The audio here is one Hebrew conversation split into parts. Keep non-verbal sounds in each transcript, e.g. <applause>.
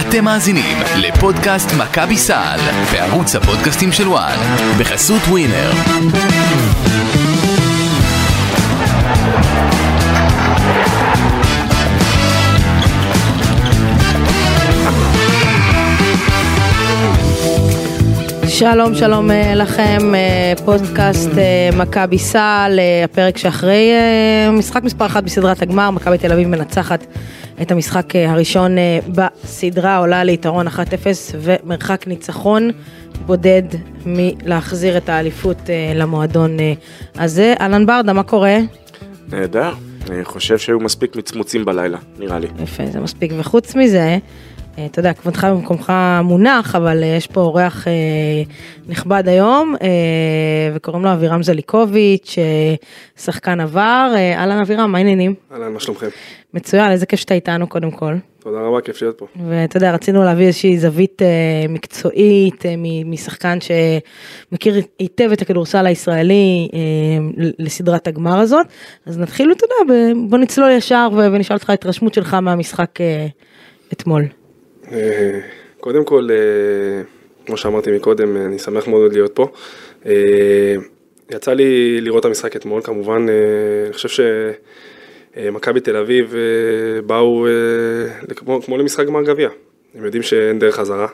אתם מאזינים לפודקאסט מכבי סל בערוץ הפודקאסטים של וואן בחסות ווינר. שלום, שלום אה, לכם, אה, פודקאסט אה, מכבי סל, הפרק שאחרי משחק מספר אחת בסדרת הגמר, מכבי תל אביב מנצחת את המשחק הראשון בסדרה, עולה ליתרון 1-0 ומרחק ניצחון בודד מלהחזיר את האליפות למועדון הזה. אהלן ברדה, מה קורה? נהדר, אני חושב שהיו מספיק מצמוצים בלילה, נראה לי. יפה, זה מספיק, וחוץ מזה... אה, אתה יודע, כבודך במקומך מונח, אבל אה, יש פה אורח אה, נכבד היום, וקוראים לו אבירם זליקוביץ', שחקן עבר. אהלן אבירם, מה העניינים? אהלן, מה שלומכם? מצוין, איזה כיף שאתה איתנו קודם כל. תודה רבה, כיף להיות פה. ואתה יודע, רצינו להביא איזושהי זווית מקצועית משחקן שמכיר היטב את הכדורסל הישראלי לסדרת הגמר הזאת. אז נתחיל, אתה יודע, בוא נצלול ישר ונשאל אותך התרשמות שלך מהמשחק אתמול. אה, קודם כל, אה, כמו שאמרתי מקודם, אני שמח מאוד להיות פה. אה, יצא לי לראות את המשחק אתמול, כמובן, אני חושב שמכבי תל אביב באו כמו, כמו למשחק גמר גביע. הם יודעים שאין דרך חזרה.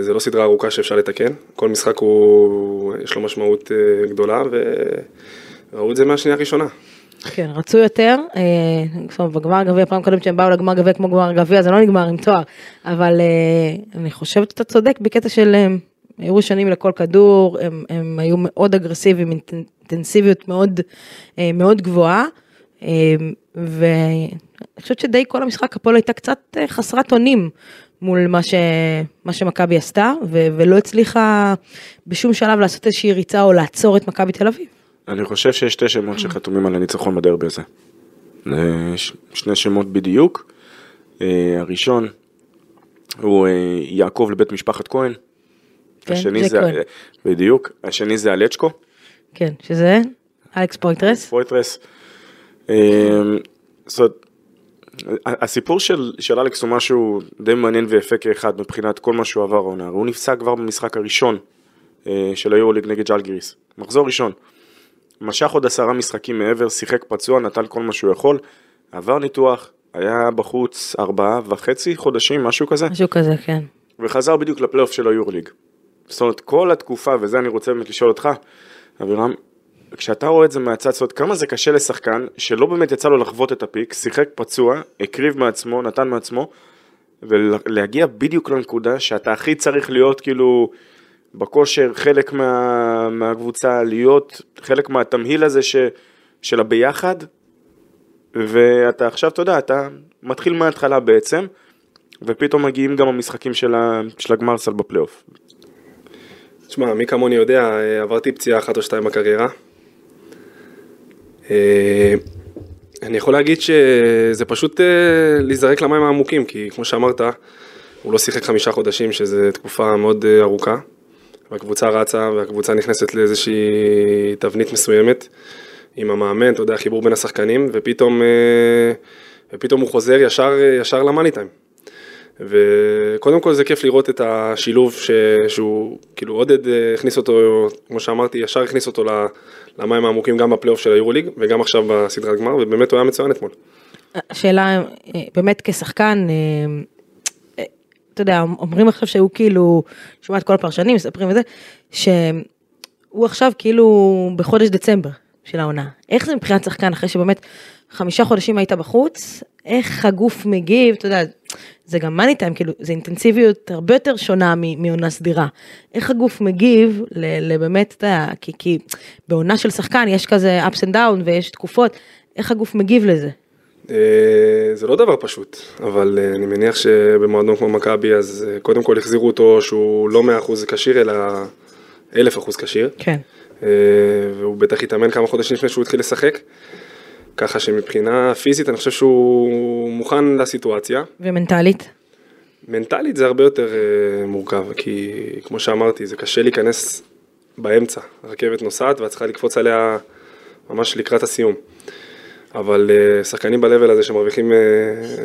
זה לא סדרה ארוכה שאפשר לתקן, כל משחק הוא, יש לו משמעות גדולה וראו את זה מהשנייה הראשונה. כן, רצו יותר, אה, בגמר גביע, פעם קודם שהם באו לגמר גביע כמו גמר גביע, זה לא נגמר עם תואר, אבל אה, אני חושבת שאתה צודק בקטע של הם אה, היו ראשונים לכל כדור, הם, הם היו מאוד אגרסיביים, אינטנסיביות מאוד, מאוד גבוהה, ואני חושבת שדי כל המשחק הפועל הייתה קצת חסרת אונים מול מה, ש, מה שמכבי עשתה, ו, ולא הצליחה בשום שלב לעשות איזושהי ריצה או לעצור את מכבי תל אביב. אני חושב שיש שתי שמות שחתומים על הניצחון בדרבי הזה. שני שמות בדיוק. אה, הראשון הוא אה, יעקב לבית משפחת כהן. כן, השני זה, כהן. בדיוק. השני זה אלצ'קו. כן, שזה אלכס פויטרס. פויטרס. אה, זאת אומרת, הסיפור של, של אלכס הוא משהו די מעניין ויפה כאחד מבחינת כל מה שהוא עבר העונה. הוא נפסק כבר במשחק הראשון של היורוליג נגד ז'לגיריס. מחזור ראשון. משך עוד עשרה משחקים מעבר, שיחק פצוע, נטל כל מה שהוא יכול, עבר ניתוח, היה בחוץ ארבעה וחצי חודשים, משהו כזה. משהו כזה, כן. וחזר בדיוק לפלייאוף של היורליג. זאת אומרת, כל התקופה, וזה אני רוצה באמת לשאול אותך, אבירם, כשאתה רואה את זה מהצד, זאת אומרת, כמה זה קשה לשחקן שלא באמת יצא לו לחוות את הפיק, שיחק פצוע, הקריב מעצמו, נתן מעצמו, ולהגיע בדיוק לנקודה שאתה הכי צריך להיות כאילו בכושר, חלק מה, מהקבוצה, להיות חלק מהתמהיל הזה ש, של הביחד, ואתה עכשיו, אתה יודע, אתה מתחיל מההתחלה בעצם, ופתאום מגיעים גם המשחקים של, ה, של הגמר סל בפלייאוף. תשמע, מי כמוני יודע, עברתי פציעה אחת או שתיים בקריירה. אה, אני יכול להגיד שזה פשוט אה, להיזרק למים העמוקים, כי כמו שאמרת, הוא לא שיחק חמישה חודשים, שזו תקופה מאוד אה, ארוכה. והקבוצה רצה והקבוצה נכנסת לאיזושהי תבנית מסוימת עם המאמן, אתה יודע, חיבור בין השחקנים, ופתאום, אה, ופתאום הוא חוזר ישר, ישר למאני טיים. וקודם כל זה כיף לראות את השילוב ש... שהוא, כאילו עודד אה, הכניס אותו, כמו שאמרתי, ישר הכניס אותו למים העמוקים גם בפלייאוף של היורוליג וגם עכשיו בסדרת גמר, ובאמת הוא היה מצוין אתמול. השאלה, אה, באמת כשחקן, אתה יודע, אומרים עכשיו שהוא כאילו, שומעת כל הפרשנים, מספרים וזה, שהוא עכשיו כאילו בחודש דצמבר של העונה. איך זה מבחינת שחקן אחרי שבאמת חמישה חודשים היית בחוץ, איך הגוף מגיב, אתה יודע, זה גם מאני טיים, כאילו, זה אינטנסיביות הרבה יותר שונה מעונה סדירה. איך הגוף מגיב לבאמת, אתה יודע, כי, כי בעונה של שחקן יש כזה ups and down ויש תקופות, איך הגוף מגיב לזה? אה, זה לא דבר פשוט, אבל אה, אני מניח שבמועדון כמו מכבי אז אה, קודם כל החזירו אותו שהוא לא 100% כשיר אלא 1000% כשיר. כן. והוא בטח התאמן כמה חודשים לפני שהוא התחיל לשחק. ככה שמבחינה פיזית אני חושב שהוא מוכן לסיטואציה. ומנטלית? מנטלית זה הרבה יותר מורכב, כי כמו שאמרתי, זה קשה להיכנס באמצע. הרכבת נוסעת ואת צריכה לקפוץ עליה ממש לקראת הסיום. אבל uh, שחקנים ב-level הזה שמרוויחים uh,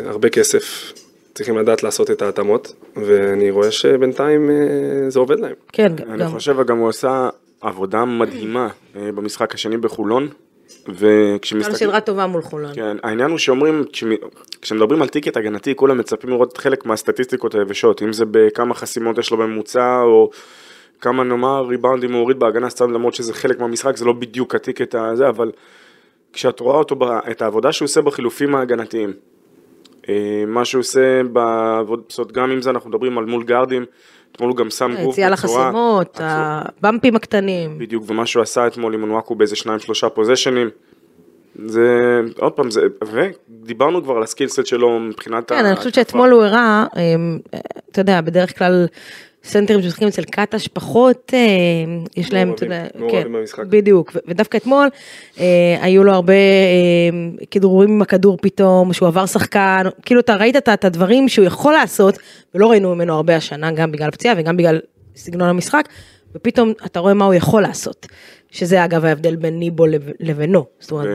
הרבה כסף, צריכים לדעת לעשות את ההתאמות, ואני רואה שבינתיים אה, זה עובד להם. כן, אני גם. חושב גם הוא עשה עבודה מדהימה אה, במשחק השני בחולון. וכשמסתכלים... לו סדרה טובה מול חולון. כן, העניין הוא שאומרים, כשמ- כשמדברים על טיקט הגנתי, כולם מצפים לראות חלק מהסטטיסטיקות היבשות, אם זה בכמה חסימות יש לו בממוצע, או כמה נאמר ריבאונדים הוא הוריד בהגנה, סתם למרות שזה חלק מהמשחק, זה לא בדיוק הטיקט הזה, אבל כשאת רואה אותו, את העבודה שהוא עושה בחילופים ההגנתיים, אה, מה שהוא עושה בעבוד, זאת אומרת, גם אם זה אנחנו מדברים על מול גארדים, אתמול הוא גם שם גוף היציאה בצורה- לחסימות, הצורה- הבמפים הקטנים. בדיוק, ומה שהוא עשה אתמול עם אונוואקו באיזה שניים שלושה פוזיישנים. זה, עוד פעם, זה, ודיברנו כבר על הסקילסט שלו מבחינת כן, אני חושבת שאתמול הוא הראה, אמ, אתה יודע, בדרך כלל סנטרים שמשחקים אצל קטש פחות, אה, יש להם, אתה יודע, במשחק. בדיוק, ודווקא אתמול אה, היו לו הרבה אה, כדרורים עם הכדור פתאום, שהוא עבר שחקן, כאילו אתה ראית את- הדברים שהוא יכול לעשות, ולא ראינו ממנו הרבה השנה, גם בגלל הפציעה וגם בגלל סגנון המשחק, ופתאום אתה רואה מה הוא יכול לעשות. שזה אגב ההבדל בין ניבו לב- לבינו, זאת אומרת,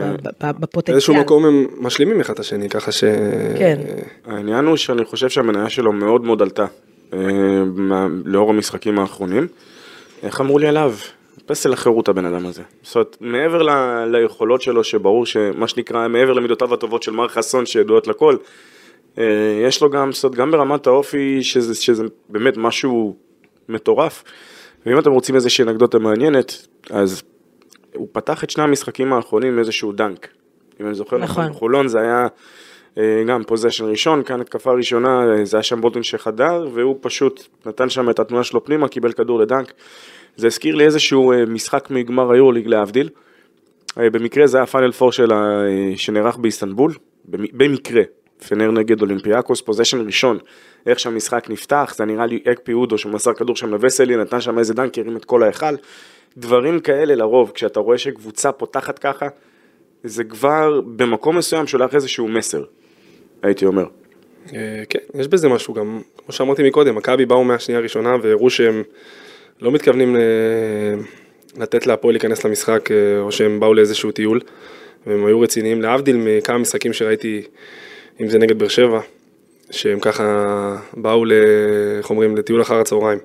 ב- בפוטנציאל. באיזשהו מקום הם משלימים אחד את השני, ככה ש... כן. העניין הוא שאני חושב שהמניה שלו מאוד מאוד עלתה לאור המשחקים האחרונים. איך אמרו לי עליו? פסל החירות הבן אדם הזה. זאת אומרת, מעבר ל- ליכולות שלו, שברור שמה שנקרא, מעבר למידותיו הטובות של מר חסון שידועות לכל, אה, יש לו גם, זאת אומרת, גם ברמת האופי, שזה, שזה באמת משהו מטורף. ואם אתם רוצים איזושהי אנקדוטה מעניינת, אז הוא פתח את שני המשחקים האחרונים עם איזשהו dunk. אם אני זוכר נכון. נכון, חולון זה היה אה, גם possession ראשון, כאן התקפה ראשונה, אה, זה היה שם בולטון שחדר, והוא פשוט נתן שם את התנועה שלו פנימה, קיבל כדור ל dunk. זה הזכיר לי איזשהו אה, משחק מגמר היורוליג להבדיל. אה, במקרה זה היה פיינל פור של ה- אה, שנערך באיסטנבול, במ- במקרה, פנאר נגד אולימפיאקוס, possession ראשון, איך שהמשחק נפתח, זה נראה לי אקפה יודו שמסר כדור שם לווסלי, נתן שם איזה dunk, הרים את כל ההיכל. דברים כאלה לרוב, כשאתה רואה שקבוצה פותחת ככה, זה כבר במקום מסוים שולח איזשהו מסר, הייתי אומר. אה, כן, יש בזה משהו גם, כמו שאמרתי מקודם, מכבי באו מהשנייה הראשונה והראו שהם לא מתכוונים ל- לתת להפועל להיכנס למשחק, אה, או שהם באו לאיזשהו טיול, והם היו רציניים, להבדיל מכמה משחקים שראיתי, אם זה נגד באר שבע, שהם ככה באו, איך אומרים, לטיול אחר הצהריים.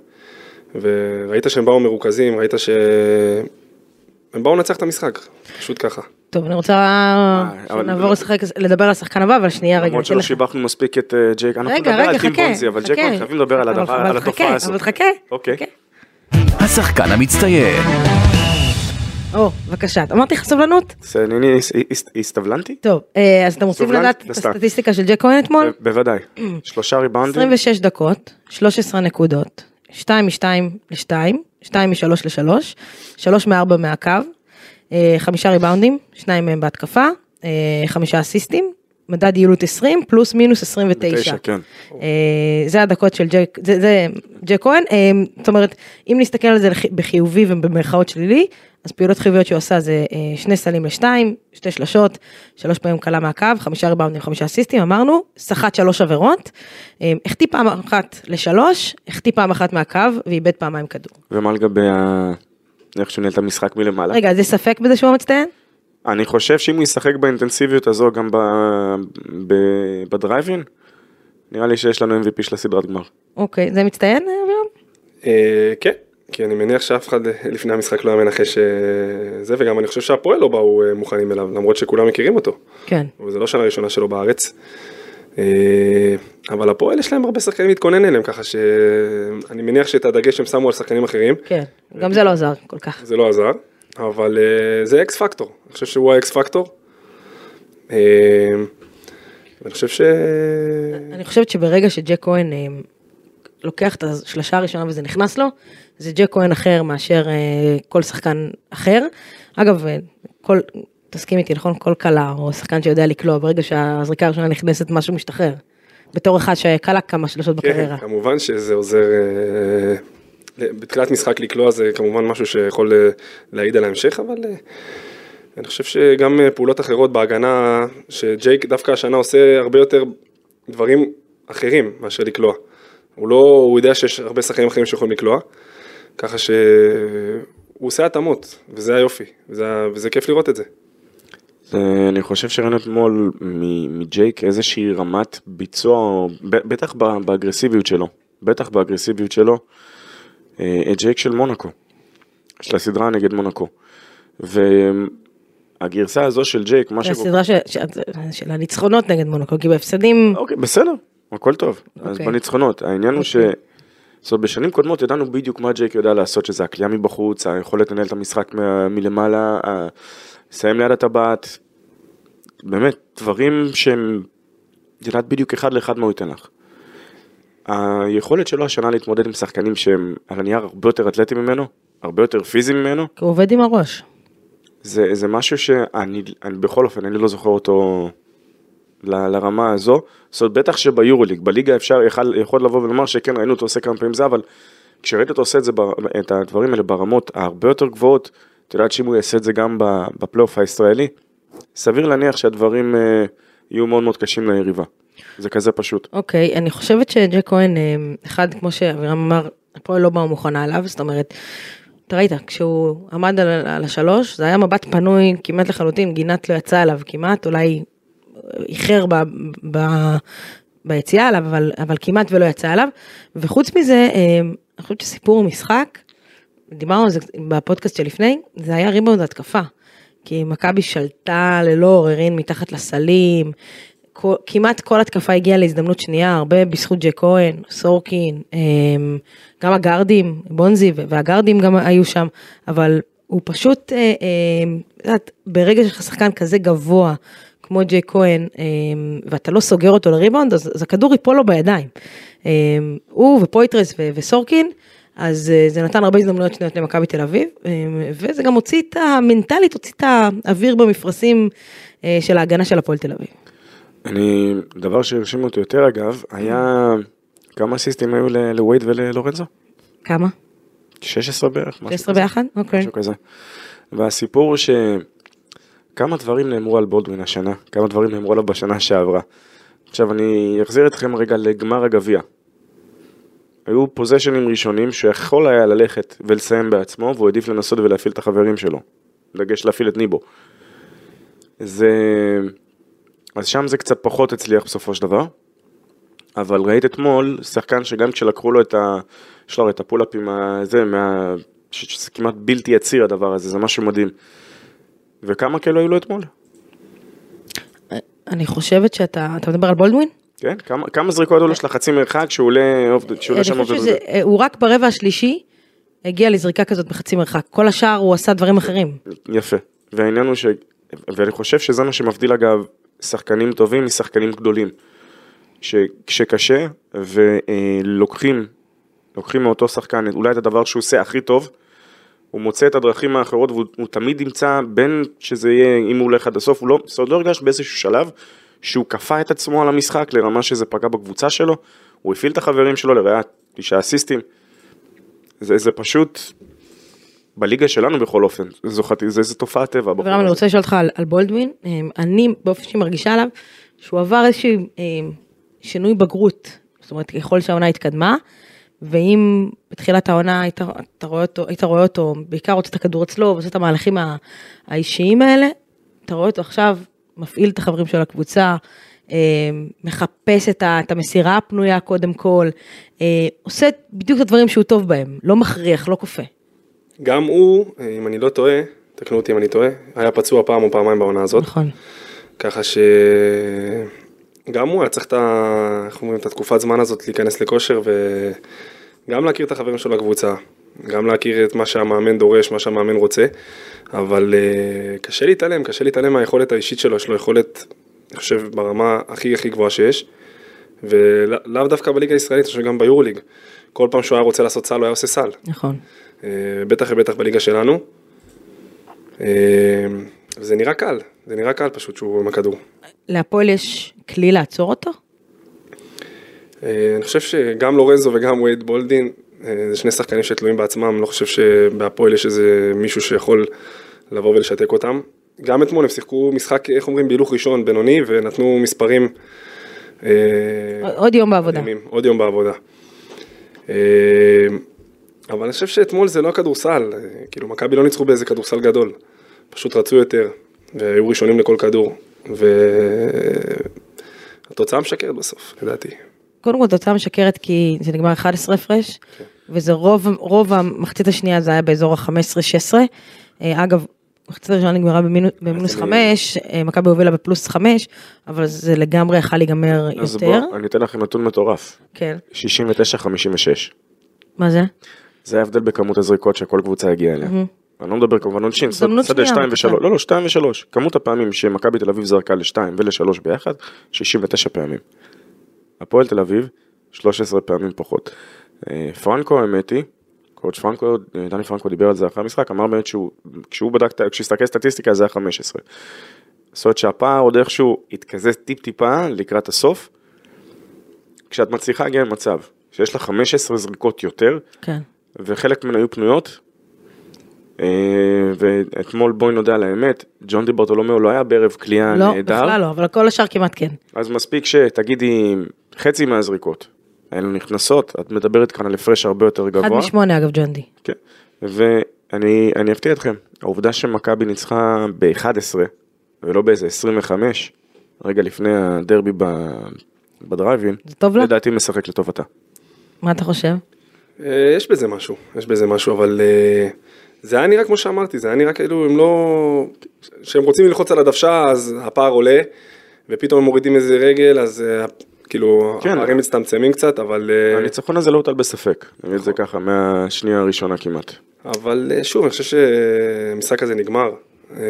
וראית שהם באו מרוכזים, ראית שהם באו לנצח את המשחק, פשוט ככה. טוב, אני רוצה אבל- שנעבור לשחק, לדבר על השחקן הבא, אבל שנייה רגע. למרות שלא לך- שיבחנו מספיק את אה, ג'ייק, אנחנו נדבר על טים בונזי, אבל ג'ייק. בונזי, חייבים לדבר על התופעה הזאת. אבל חכה. אוקיי. השחקן המצטיין, או, בבקשה, אמרתי לך סבלנות? הסתבלנתי? טוב, אה, אז רוצים סובלנט? לדעת את. הסטטיסטיקה של ג'ק כהן אתמול? בוודאי. <clears throat> שלושה ריבאונדים. 26 דקות, 13 נקודות, 2 מ-2 ל-2, 2 מ-3 ל-3, 3 מ-4 מהקו, אה, חמישה ריבאונדים, שניים מהם בהתקפה, אה, חמישה אסיסטים, מדד יעילות 20 פלוס מינוס 29. תשע, כן. אה, זה הדקות של ג'ק, זה, זה ג'ק כהן, אה, זאת אומרת, אם נסתכל על זה בחיובי ובמרכאות שלילי, אז פעולות חיוביות שהוא עשה זה אה, שני סלים לשתיים, שתי שלשות, שלוש פעמים קלה מהקו, חמישה ריבאונדים, חמישה אסיסטים, אמרנו, סחט שלוש עבירות, אה, החטיא פעם אחת לשלוש, החטיא פעם אחת מהקו ואיבד פעמיים כדור. ומה לגבי ה... איך שהוא ניהל את המשחק מלמעלה? רגע, אז יש ספק בזה שהוא המצטיין? אני חושב שאם הוא ישחק באינטנסיביות הזו גם ב... ב... בדרייבין, נראה לי שיש לנו MVP של הסדרת גמר. אוקיי, זה מצטיין, אה, אבירם? אה, כן, כי אני מניח שאף אחד אה, לפני המשחק לא היה מנחש אה, זה, וגם אני חושב שהפועל לא באו אה, מוכנים אליו, למרות שכולם מכירים אותו. כן. וזה לא שנה ראשונה שלו בארץ. אה, אבל הפועל יש להם הרבה שחקנים להתכונן אליהם, ככה שאני מניח שאת הדגש הם שמו על שחקנים אחרים, כן, גם זה לא עזר כל כך. זה לא עזר, אבל אה, זה אקס פקטור, אני חושב שהוא האקס פקטור. אה, ואני חושב ש... אני חושבת שברגע שג'ק כהן לוקח את השלושה הראשונה וזה נכנס לו, זה ג'ק כהן אחר מאשר כל שחקן אחר. אגב, כל, תסכים איתי, נכון? כל כלה או שחקן שיודע לקלוע, ברגע שהזריקה הראשונה נכנסת משהו משתחרר. בתור אחד שקלע כמה שלושות כן, בקריירה. כמובן שזה עוזר, אה, בתחילת משחק לקלוע זה כמובן משהו שיכול אה, להעיד על ההמשך, אבל אה, אני חושב שגם אה, פעולות אחרות בהגנה, שג'ייק דווקא השנה עושה הרבה יותר דברים אחרים מאשר לקלוע. הוא לא, הוא יודע שיש הרבה שחקנים אחרים שיכולים לקלוע, ככה שהוא עושה התאמות, וזה היופי, וזה, וזה כיף לראות את זה. אה, אני חושב שראינו אתמול מג'ייק איזושהי רמת ביצוע, בטח באגרסיביות שלו, בטח באגרסיביות שלו, אה, את ג'ייק של מונקו, של הסדרה נגד מונקו. והגרסה הזו של ג'ייק, מה ש... הסדרה של הניצחונות נגד מונקו, כי בהפסדים, אוקיי, בסדר, הכל טוב. אז אוקיי. בניצחונות, העניין הוא ש... זאת אומרת, בשנים קודמות ידענו בדיוק מה ג'ייק יודע לעשות, שזה הקליעה מבחוץ, היכולת לנהל את המשחק מלמעלה, לסיים ליד הטבעת, באמת, דברים שהם, את יודעת בדיוק אחד לאחד מה הוא ייתן לך. היכולת שלו השנה להתמודד עם שחקנים שהם על הנייר הרבה יותר אתלטיים ממנו, הרבה יותר פיזיים ממנו, כי הוא עובד עם הראש. זה, זה משהו שאני, אני, בכל אופן, אני לא זוכר אותו ל, לרמה הזו. זאת אומרת, בטח שביורוליג, בליגה אפשר, יכול, יכול לבוא ולומר שכן, ראינו אותו עושה כמה פעמים זה, אבל כשראיתי אותו עושה את, זה, את הדברים האלה ברמות הרבה יותר גבוהות, את יודעת שאם הוא יעשה את זה גם בפלייאוף הישראלי, סביר להניח שהדברים אה, יהיו מאוד מאוד קשים ליריבה. זה כזה פשוט. אוקיי, אני חושבת שג'ק כהן, אה, אחד, כמו שאבירם אמר, הפועל לא באו מוכנה עליו, זאת אומרת, אתה ראית, כשהוא עמד על, על השלוש, זה היה מבט פנוי כמעט לחלוטין, גינת לא יצא אליו כמעט, אולי איחר ב, ב, ביציאה עליו, אבל, אבל כמעט ולא יצא אליו. וחוץ מזה, אה, אני חושבת שסיפור משחק, דיברנו על זה בפודקאסט שלפני, זה היה ריבאונד התקפה. כי מכבי שלטה ללא עוררין מתחת לסלים, כל- כמעט כל התקפה הגיעה להזדמנות שנייה, הרבה בזכות ג'ק כהן, סורקין, אמ, גם הגארדים, בונזי והגארדים גם היו שם, אבל הוא פשוט, אה, את יודעת, ברגע שיש לך שחקן כזה גבוה, כמו ג'ק כהן, אמ, ואתה לא סוגר אותו לריבאונד, אז, אז הכדור ייפול לו בידיים. אמ, הוא ופויטרס וסורקין, אז אה, זה נתן הרבה הזדמנויות שניות למכבי תל אביב, אמ, וזה גם הוציא את המנטלית, הוציא את האוויר במפרשים אה, של ההגנה של הפועל תל אביב. אני, דבר שהרשים אותי יותר אגב, היה כמה אסיסטים היו לווייד וללורנזו? כמה? 16 בערך? משהו 16 כזה. ביחד? אוקיי. משהו כזה. והסיפור הוא שכמה דברים נאמרו על בולדווין השנה, כמה דברים נאמרו עליו בשנה שעברה. עכשיו אני אחזיר אתכם רגע לגמר הגביע. היו פוזיישנים ראשונים שיכול היה ללכת ולסיים בעצמו, והוא העדיף לנסות ולהפעיל את החברים שלו. דגש להפעיל את ניבו. זה... אז שם זה קצת פחות הצליח בסופו של דבר. אבל ראית אתמול שחקן שגם כשלקחו לו את ה... יש לו את ה follow up עם הזה, מה... ש- שזה כמעט בלתי עציר הדבר הזה, זה משהו מדהים. וכמה כאלו היו לו אתמול? אני חושבת שאתה, אתה מדבר על בולדווין? כן? כמה, כמה זריקות היו לו של החצי מרחק שהוא עולה, עובד- עולה אני שם חושבת עובד שזה, הוא רק ברבע השלישי הגיע לזריקה כזאת בחצי מרחק, כל השאר הוא עשה דברים אחרים. יפה. והעניין הוא ש... ואני חושב שזה מה שמבדיל אגב שחקנים טובים משחקנים גדולים. שכשקשה ולוקחים, לוקחים מאותו שחקן אולי את הדבר שהוא עושה הכי טוב, הוא מוצא את הדרכים האחרות והוא הוא תמיד ימצא בין שזה יהיה, אם הוא הולך עד הסוף, הוא לא, זאת אומרת, לא הרגש באיזשהו שלב שהוא כפה את עצמו על המשחק לרמה שזה פגע בקבוצה שלו, הוא הפעיל את החברים שלו לרעה תשעה אסיסטים. זה, זה פשוט, בליגה שלנו בכל אופן, זו, זה, זה תופעת טבע. אברהם, אני. רוצה לשאול אותך על, על בולדווין, אמ, אני באופן אישי מרגישה עליו שהוא עבר איזשהו אמ, שינוי בגרות, זאת אומרת ככל שהעונה התקדמה, ואם בתחילת העונה היית, אתה רואה אותו, היית רואה אותו, בעיקר רוצה את הכדור אצלו, ועושה את המהלכים האישיים האלה, אתה רואה אותו עכשיו מפעיל את החברים של הקבוצה, אמ, מחפש את, המסירה הפנויה קודם כל, אה, עושה בדיוק את הדברים שהוא טוב בהם, לא מכריח, לא כופה. גם הוא, אם אני לא טועה, תקנו אותי אם אני טועה, היה פצוע פעם או פעמיים בעונה הזאת. נכון. ככה שגם הוא היה צריך את, ה... איך אומרים, את התקופת זמן הזאת להיכנס לכושר וגם להכיר את החברים שלו לקבוצה, גם להכיר את מה שהמאמן דורש, מה שהמאמן רוצה, אבל אה, קשה להתעלם, קשה להתעלם מהיכולת האישית שלו, יש לו יכולת, אני חושב, ברמה הכי הכי גבוהה שיש, ולאו דווקא בליגה הישראלית, אני חושב גם ביורוליג. כל פעם שהוא היה רוצה לעשות סל, הוא היה עושה סל. נכון. אה, בטח ובטח בליגה שלנו. אה, זה נראה קל, זה נראה קל פשוט שהוא עם הכדור. להפועל יש כלי לעצור אותו? אני חושב שגם לורנזו וגם וייד בולדין, זה שני שחקנים שתלויים בעצמם, לא חושב שבהפועל יש איזה מישהו שיכול לבוא ולשתק אותם. גם אתמול הם שיחקו משחק, איך אומרים, בהילוך ראשון, בינוני, ונתנו מספרים. אה, עוד יום בעבודה. מדהימים, עוד יום בעבודה. אה, אבל אני חושב שאתמול זה לא הכדורסל, אה, כאילו מכבי לא ניצחו באיזה כדורסל גדול, פשוט רצו יותר, והיו ראשונים לכל כדור. והתוצאה משקרת בסוף, לדעתי. קודם כל תוצאה משקרת כי זה נגמר 11 הפרש, וזה רוב, רוב המחצית השנייה זה היה באזור ה-15-16. אגב, מחצית הראשונה נגמרה במינו- במינוס אני- 5, מכבי הובילה בפלוס 5, אבל זה לגמרי יכל להיגמר אז יותר. בוא, אני אתן לכם נתון מטורף. כן. 69-56. מה זה? זה ההבדל בכמות הזריקות שכל קבוצה הגיעה אליה. אני לא מדבר כמובן עונשין, שנייה, 2 ו-3, כן. לא לא 2 ו-3, כמות הפעמים שמכבי תל אביב זרקה ל-2 ול-3 ביחד, 69 פעמים. הפועל תל אביב, 13 פעמים פחות. אה, פרנקו האמת היא, קואוצ' פרנקו, אה, דני פרנקו דיבר על זה אחרי המשחק, אמר באמת שהוא, כשהוא בדק, כשהסתכל סטטיסטיקה זה היה 15. זאת אומרת שהפער עוד איכשהו התקזז טיפ טיפה לקראת הסוף, כשאת מצליחה להגיע למצב שיש לך 15 זריקות יותר, כן. וחלק מהן היו פנויות. אה, ואתמול בואי נודה על האמת, ג'ון דיברטולומיאו לא היה בערב קליעה לא, נהדר, בכלל לא, אבל כל השאר כמעט כן. אז מספיק שתגידי חצי מהזריקות האלו נכנסות, את מדברת כאן על הפרש הרבה יותר אחד גבוה. משמונה אגב ג'ונדי. כן. ואני אני אפתיע אתכם, העובדה שמכבי ניצחה ב-11 ולא באיזה 25, רגע לפני הדרבי בדרייבין, זה טוב לה? לדעתי משחק לטובתה. מה אתה חושב? אה, יש בזה משהו, יש בזה משהו, אבל אה, זה היה נראה כמו שאמרתי, זה היה נראה כאילו הם לא... כשהם רוצים ללחוץ על הדוושה אז הפער עולה, ופתאום הם מורידים איזה רגל, אז אה, כאילו כן. הפערים מצטמצמים קצת, אבל... אה, הניצחון הזה לא הוטל בספק, נגיד את זה ככה, מהשנייה הראשונה כמעט. אבל אה, שוב, אני חושב שהמשחק הזה נגמר, אה,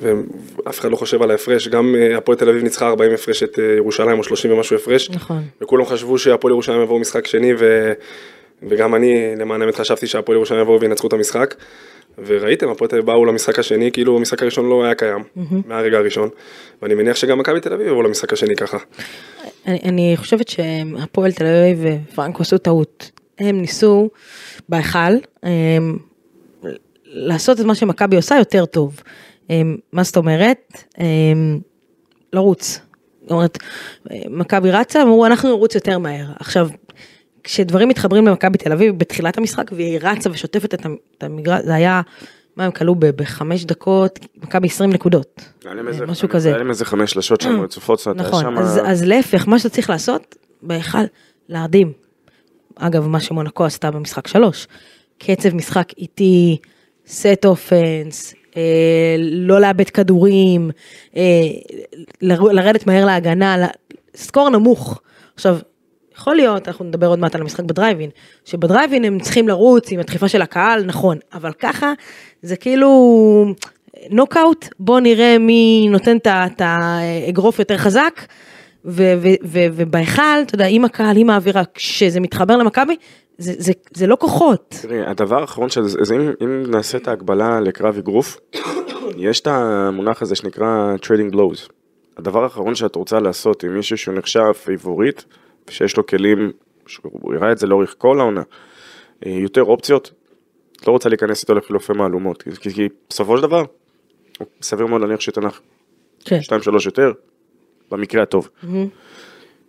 ואף אחד לא חושב על ההפרש, גם הפועל תל אביב ניצחה 40 הפרש את ירושלים, או 30 ומשהו הפרש, נכון. וכולם חשבו שהפועל ירושלים יבואו משחק שני, ו... וגם אני, למען האמת, חשבתי שהפועל ירושלים יבואו וינצחו את המשחק. וראיתם, הפועל תל אביב באו למשחק השני, כאילו המשחק הראשון לא היה קיים, מהרגע הראשון. ואני מניח שגם מכבי תל אביב יבואו למשחק השני ככה. אני, אני חושבת שהפועל תל אביב ופרנקו עשו טעות. הם ניסו בהיכל הם, לעשות את מה שמכבי עושה יותר טוב. הם, מה זאת אומרת? הם, לרוץ. זאת אומרת, מכבי רצה, אמרו אנחנו נרוץ יותר מהר. עכשיו, כשדברים מתחברים למכבי תל אביב בתחילת המשחק והיא רצה ושוטפת את המ- את המגרש, זה היה, מה הם כלו ב- בחמש דקות, מכבי 20 נקודות. איזה- משהו כזה. היה להם איזה חמש שלשות שם רצופות, זאת נכון, שם- אז, להפך, מה שאתה צריך לעשות, בהיכל, להרדים. אגב, מה שמונקו עשתה במשחק שלוש. קצב משחק איטי, סט אופנס, אה, לא לאבד כדורים, אה, לרדת מהר להגנה, סקור נמוך. עכשיו, יכול להיות, אנחנו נדבר עוד מעט על המשחק בדרייבין, שבדרייבין הם צריכים לרוץ עם הדחיפה של הקהל, נכון, אבל ככה זה כאילו נוקאוט, בוא נראה מי נותן את האגרוף יותר חזק, ובהיכל, אתה יודע, עם הקהל, עם האווירה, כשזה מתחבר למכבי, זה, זה, זה לא כוחות. תראי, הדבר האחרון שזה, זה אם, אם נעשה את ההקבלה לקרב אגרוף, יש את המונח הזה שנקרא trading blows. הדבר האחרון שאת רוצה לעשות עם מישהו שהוא נחשב favorite, ושיש לו כלים, שהוא יראה את זה לאורך כל העונה, אה, יותר אופציות, את לא רוצה להיכנס איתו לחילופי מהלומות, כי, כי, בסופו של דבר, סביר מאוד להניח לך כן. 2-3 יותר, במקרה הטוב.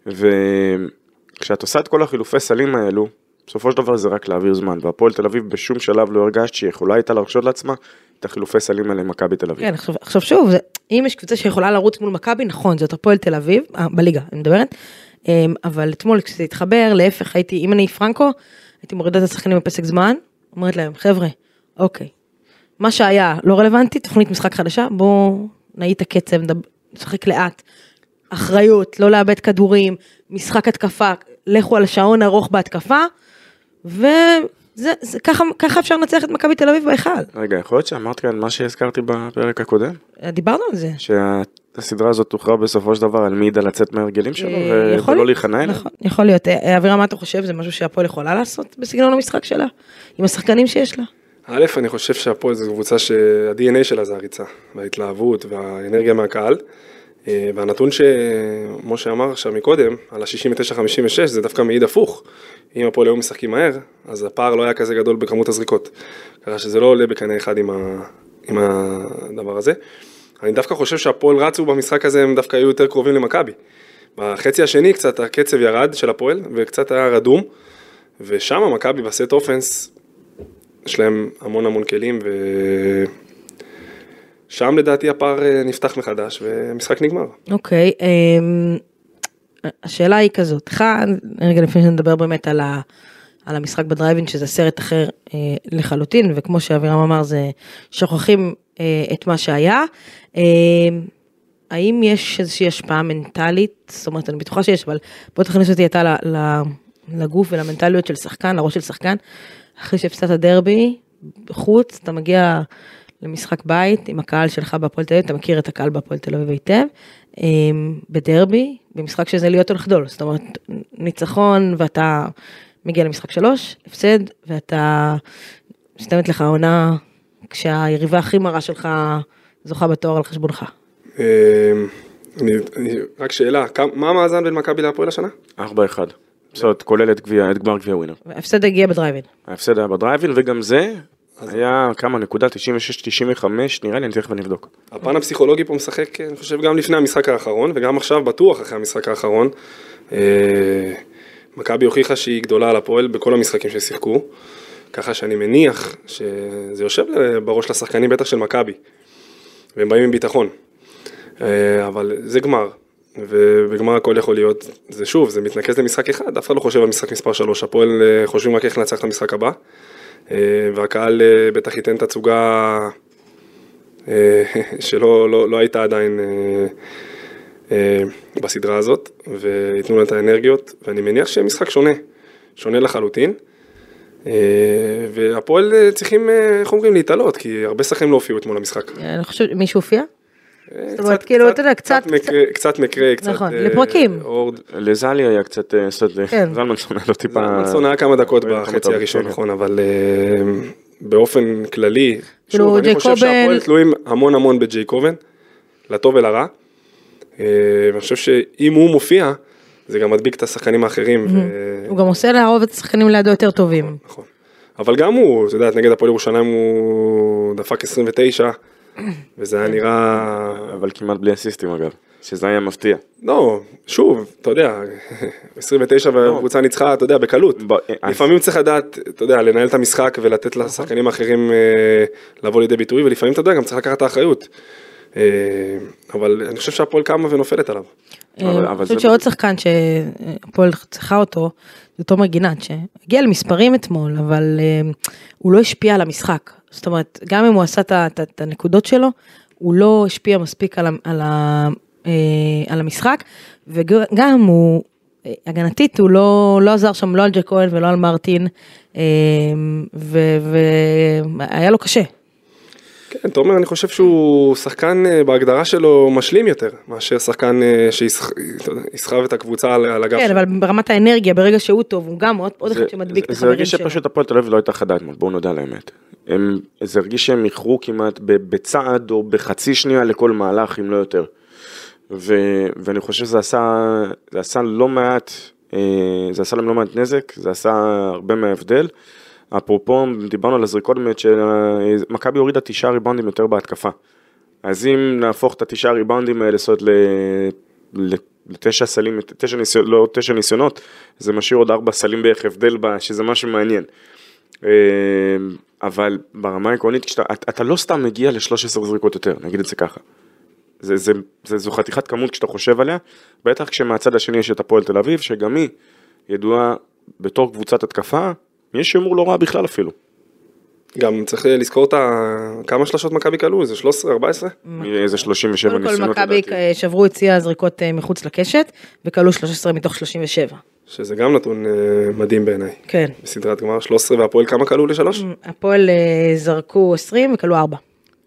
וכשאת עושה את כל החילופי סלים האלו, בסופו של דבר זה רק להעביר זמן, והפועל תל אביב בשום שלב לא הרגשת שהיא יכולה הייתה להרשות לעצמה את החילופי סלים האלה עם מכבי תל אביב. כן, עכשיו, עכשיו שוב, זה, אם יש קבוצה שיכולה לרוץ מול מכבי, נכון, זאת הפועל תל אביב, בליגה, אני מדברת, אבל אתמול כשזה התחבר, להפך, הייתי, אם אני פרנקו, הייתי מורידה את השחקנים בפסק זמן, אומרת להם, חבר'ה, אוקיי, מה שהיה לא רלוונטי, תוכנית משחק חדשה, בואו נאי את הקצב, נשחק לאט, אחריות, לא לאבד כדורים, משחק התקפה, לכו על שעון ארוך בהתקפה, וזה, זה, ככה, ככה אפשר לנצח את מכבי תל אביב בהיכל. רגע, יכול להיות שאמרת כאן מה שהזכרתי בפרק הקודם? דיברנו על זה. שהסדרה הזאת תוכרע בסופו של דבר על מי ידע לצאת מההרגלים שלו אה, ולא. להיכנע אליהם? נכון, יכול להיות. אה, אבירם, מה אתה חושב? זה משהו שהפועל יכולה לעשות בסגנון המשחק שלה? עם השחקנים שיש לה? א', אני חושב שהפועל זו קבוצה שה-DNA שלה זה הריצה, וההתלהבות והאנרגיה מהקהל. אה, והנתון שמשה אמר עכשיו מקודם, על ה-69-56, זה דווקא מעיד הפוך. אם הפועל היו משחקים מהר, אז הפער לא היה כזה גדול בכמות הזריקות. ככה שזה לא עולה בקנה אחד עם, ה... עם הדבר הזה. אני דווקא חושב שהפועל רצו במשחק הזה, הם דווקא היו יותר קרובים למכבי. בחצי השני קצת הקצב ירד של הפועל, וקצת היה רדום, ושם מכבי בסט אופנס, יש להם המון המון כלים, ו... שם לדעתי הפער אה, נפתח מחדש והמשחק נגמר. אוקיי, אמ, השאלה היא כזאת, אחד, רגע לפני שנדבר באמת על, ה, על המשחק בדרייבין, שזה סרט אחר אה, לחלוטין, וכמו שאבירם אמר, זה שוכחים את מה שהיה. אה, האם יש איזושהי השפעה מנטלית? זאת אומרת, אני בטוחה שיש, אבל בוא תכניס אותי אתה לגוף ולמנטליות של שחקן, לראש של שחקן. אחרי שהפסדת דרבי, בחוץ, אתה מגיע למשחק בית עם הקהל שלך בהפועל תל אביב, אתה מכיר את הקהל בהפועל תל אביב היטב. אמ, בדרבי, במשחק שזה להיות או לחדול, זאת אומרת, ניצחון ואתה מגיע למשחק שלוש, הפסד, ואתה, מסתיימת לך העונה כשהיריבה הכי מרה שלך זוכה בתואר על חשבונך. אני, אני, רק שאלה, כמה- מה המאזן בין מכבי להפועל השנה? 4-1. זאת אומרת, כולל את גביע, את גמר גביע ווינר. ההפסד הגיע בדרייבין. ההפסד היה בדרייבין, וגם זה היה כמה נקודה 96-95, נראה לי, אני תכף אבדוק. הפן הפסיכולוגי פה משחק, אני חושב, גם לפני המשחק האחרון, וגם עכשיו בטוח אחרי המשחק האחרון. אה, מכבי הוכיחה שהיא גדולה על הפועל בכל המשחקים ששיחקו, ככה שאני מניח שזה יושב בראש לשחקנים, בטח של מכבי, והם באים עם ביטחון. אה, אבל זה גמר, ובגמר הכל יכול להיות, זה שוב, זה מתנקז למשחק אחד, אף אחד לא חושב על משחק מספר 3, הפועל אה, חושבים רק איך לנצח את המשחק הבא, אה, והקהל בטח ייתן תצוגה אה, <laughs> שלא לא, לא הייתה עדיין בסדרה הזאת, וייתנו לה את האנרגיות, ואני מניח שיהיה משחק שונה, שונה לחלוטין. אה, והפועל אה, צריכים, אה, איך אומרים, להתעלות, כי הרבה שחקנים לא הופיעו אתמול למשחק. אני חושבת, מישהו הופיע? זאת אומרת, כאילו, אתה יודע, קצת- קצת מקרה, קצת... נכון, לפרקים. לזלי היה קצת, כן. זלמנסון היה לו טיפה... זלמנסון היה כמה דקות בחצי הראשון, כן. נכון, אבל באופן כללי, כאילו, שוב, אני חושב שהפועל תלויים המון המון בג'ייקובן, לטוב ולרע. ואני חושב שאם הוא מופיע, זה גם מדביק את השחקנים האחרים. ו- הוא גם עושה לאהוב את השחקנים לידו יותר טובים. נכון. אבל גם הוא, אתה יודע, נגד הפועל ירושלים הוא דפק 29, וזה היה נראה... אבל כמעט בלי אסיסטים אגב, שזה היה מפתיע. לא, שוב, אתה יודע, 29 והקבוצה ניצחה, אתה יודע, בקלות. ב- אז- לפעמים צריך לדעת, אתה יודע, לנהל את המשחק ולתת לשחקנים האחרים אה, לבוא לידי ביטוי, ולפעמים, אתה יודע, גם צריך לקחת את האחריות. אה, אבל אני חושב שהפועל קמה ונופלת עליו. אה, אני חושבת שעוד שחקן שהפועל צריכה אותו, זה תומר גינת, שהגיע למספרים אתמול, אבל אה, הוא לא השפיע על המשחק. זאת אומרת, גם אם הוא עשה את הנקודות שלו, הוא לא השפיע מספיק על על אה, על המשחק, וגם הוא, הגנתית, הוא לא לא עזר שם לא על ג'ק כהן ולא על מרטין, והיה לו קשה. כן, תומר, אני חושב שהוא שחקן אה, בהגדרה שלו משלים יותר, מאשר שחקן אה, שיסחב את הקבוצה על על הגב כן, שלו. אבל ברמת האנרגיה, ברגע שהוא טוב, הוא גם עוד זה- אחד שמדביק את זה- זה החברים הרגיש שלו. שפשוט הפועל תל אביב לא הייתה חדה אתמול, בואו נודה על האמת. זה הרגיש שהם איחרו כמעט בצעד או בחצי שנייה לכל מהלך, אם לא יותר. ו, ואני חושב שזה עשה, זה עשה לא מעט, אה, זה עשה להם לא מעט נזק, זה עשה הרבה מההבדל. אפרופו, דיברנו על הזריקות באמת, שמכבי הורידה תשעה ריבאונדים יותר בהתקפה. אז אם נהפוך את התשעה ריבאונדים האלה, זאת אומרת, ל- ל- לתשע סלים, תשע ניסיונות, לא תשע ניסיונות, זה משאיר עוד ארבע סלים בערך הבדל, בה, שזה משהו מעניין. אה, אבל ברמה העקרונית, אתה, אתה לא סתם מגיע ל-13 זריקות יותר, נגיד את זה ככה. זה, זה, זה, זו חתיכת כמות כשאתה חושב עליה, בטח כשמהצד השני יש את הפועל תל אביב, שגם היא ידועה בתור קבוצת התקפה, יש שיאמרו לא רע בכלל אפילו. גם צריך לזכור את ה... כמה שלשות מכבי כלו, איזה 13, 14? איזה 37 קודם כל ניסיונות מכבי לדעתי. שברו את שיא הזריקות אה, מחוץ לקשת, וכלו 13 מתוך 37. שזה גם נתון אה, מדהים בעיניי. כן. בסדרת גמר 13 והפועל כמה כלו לשלוש? הפועל אה, זרקו 20 וכלו 4.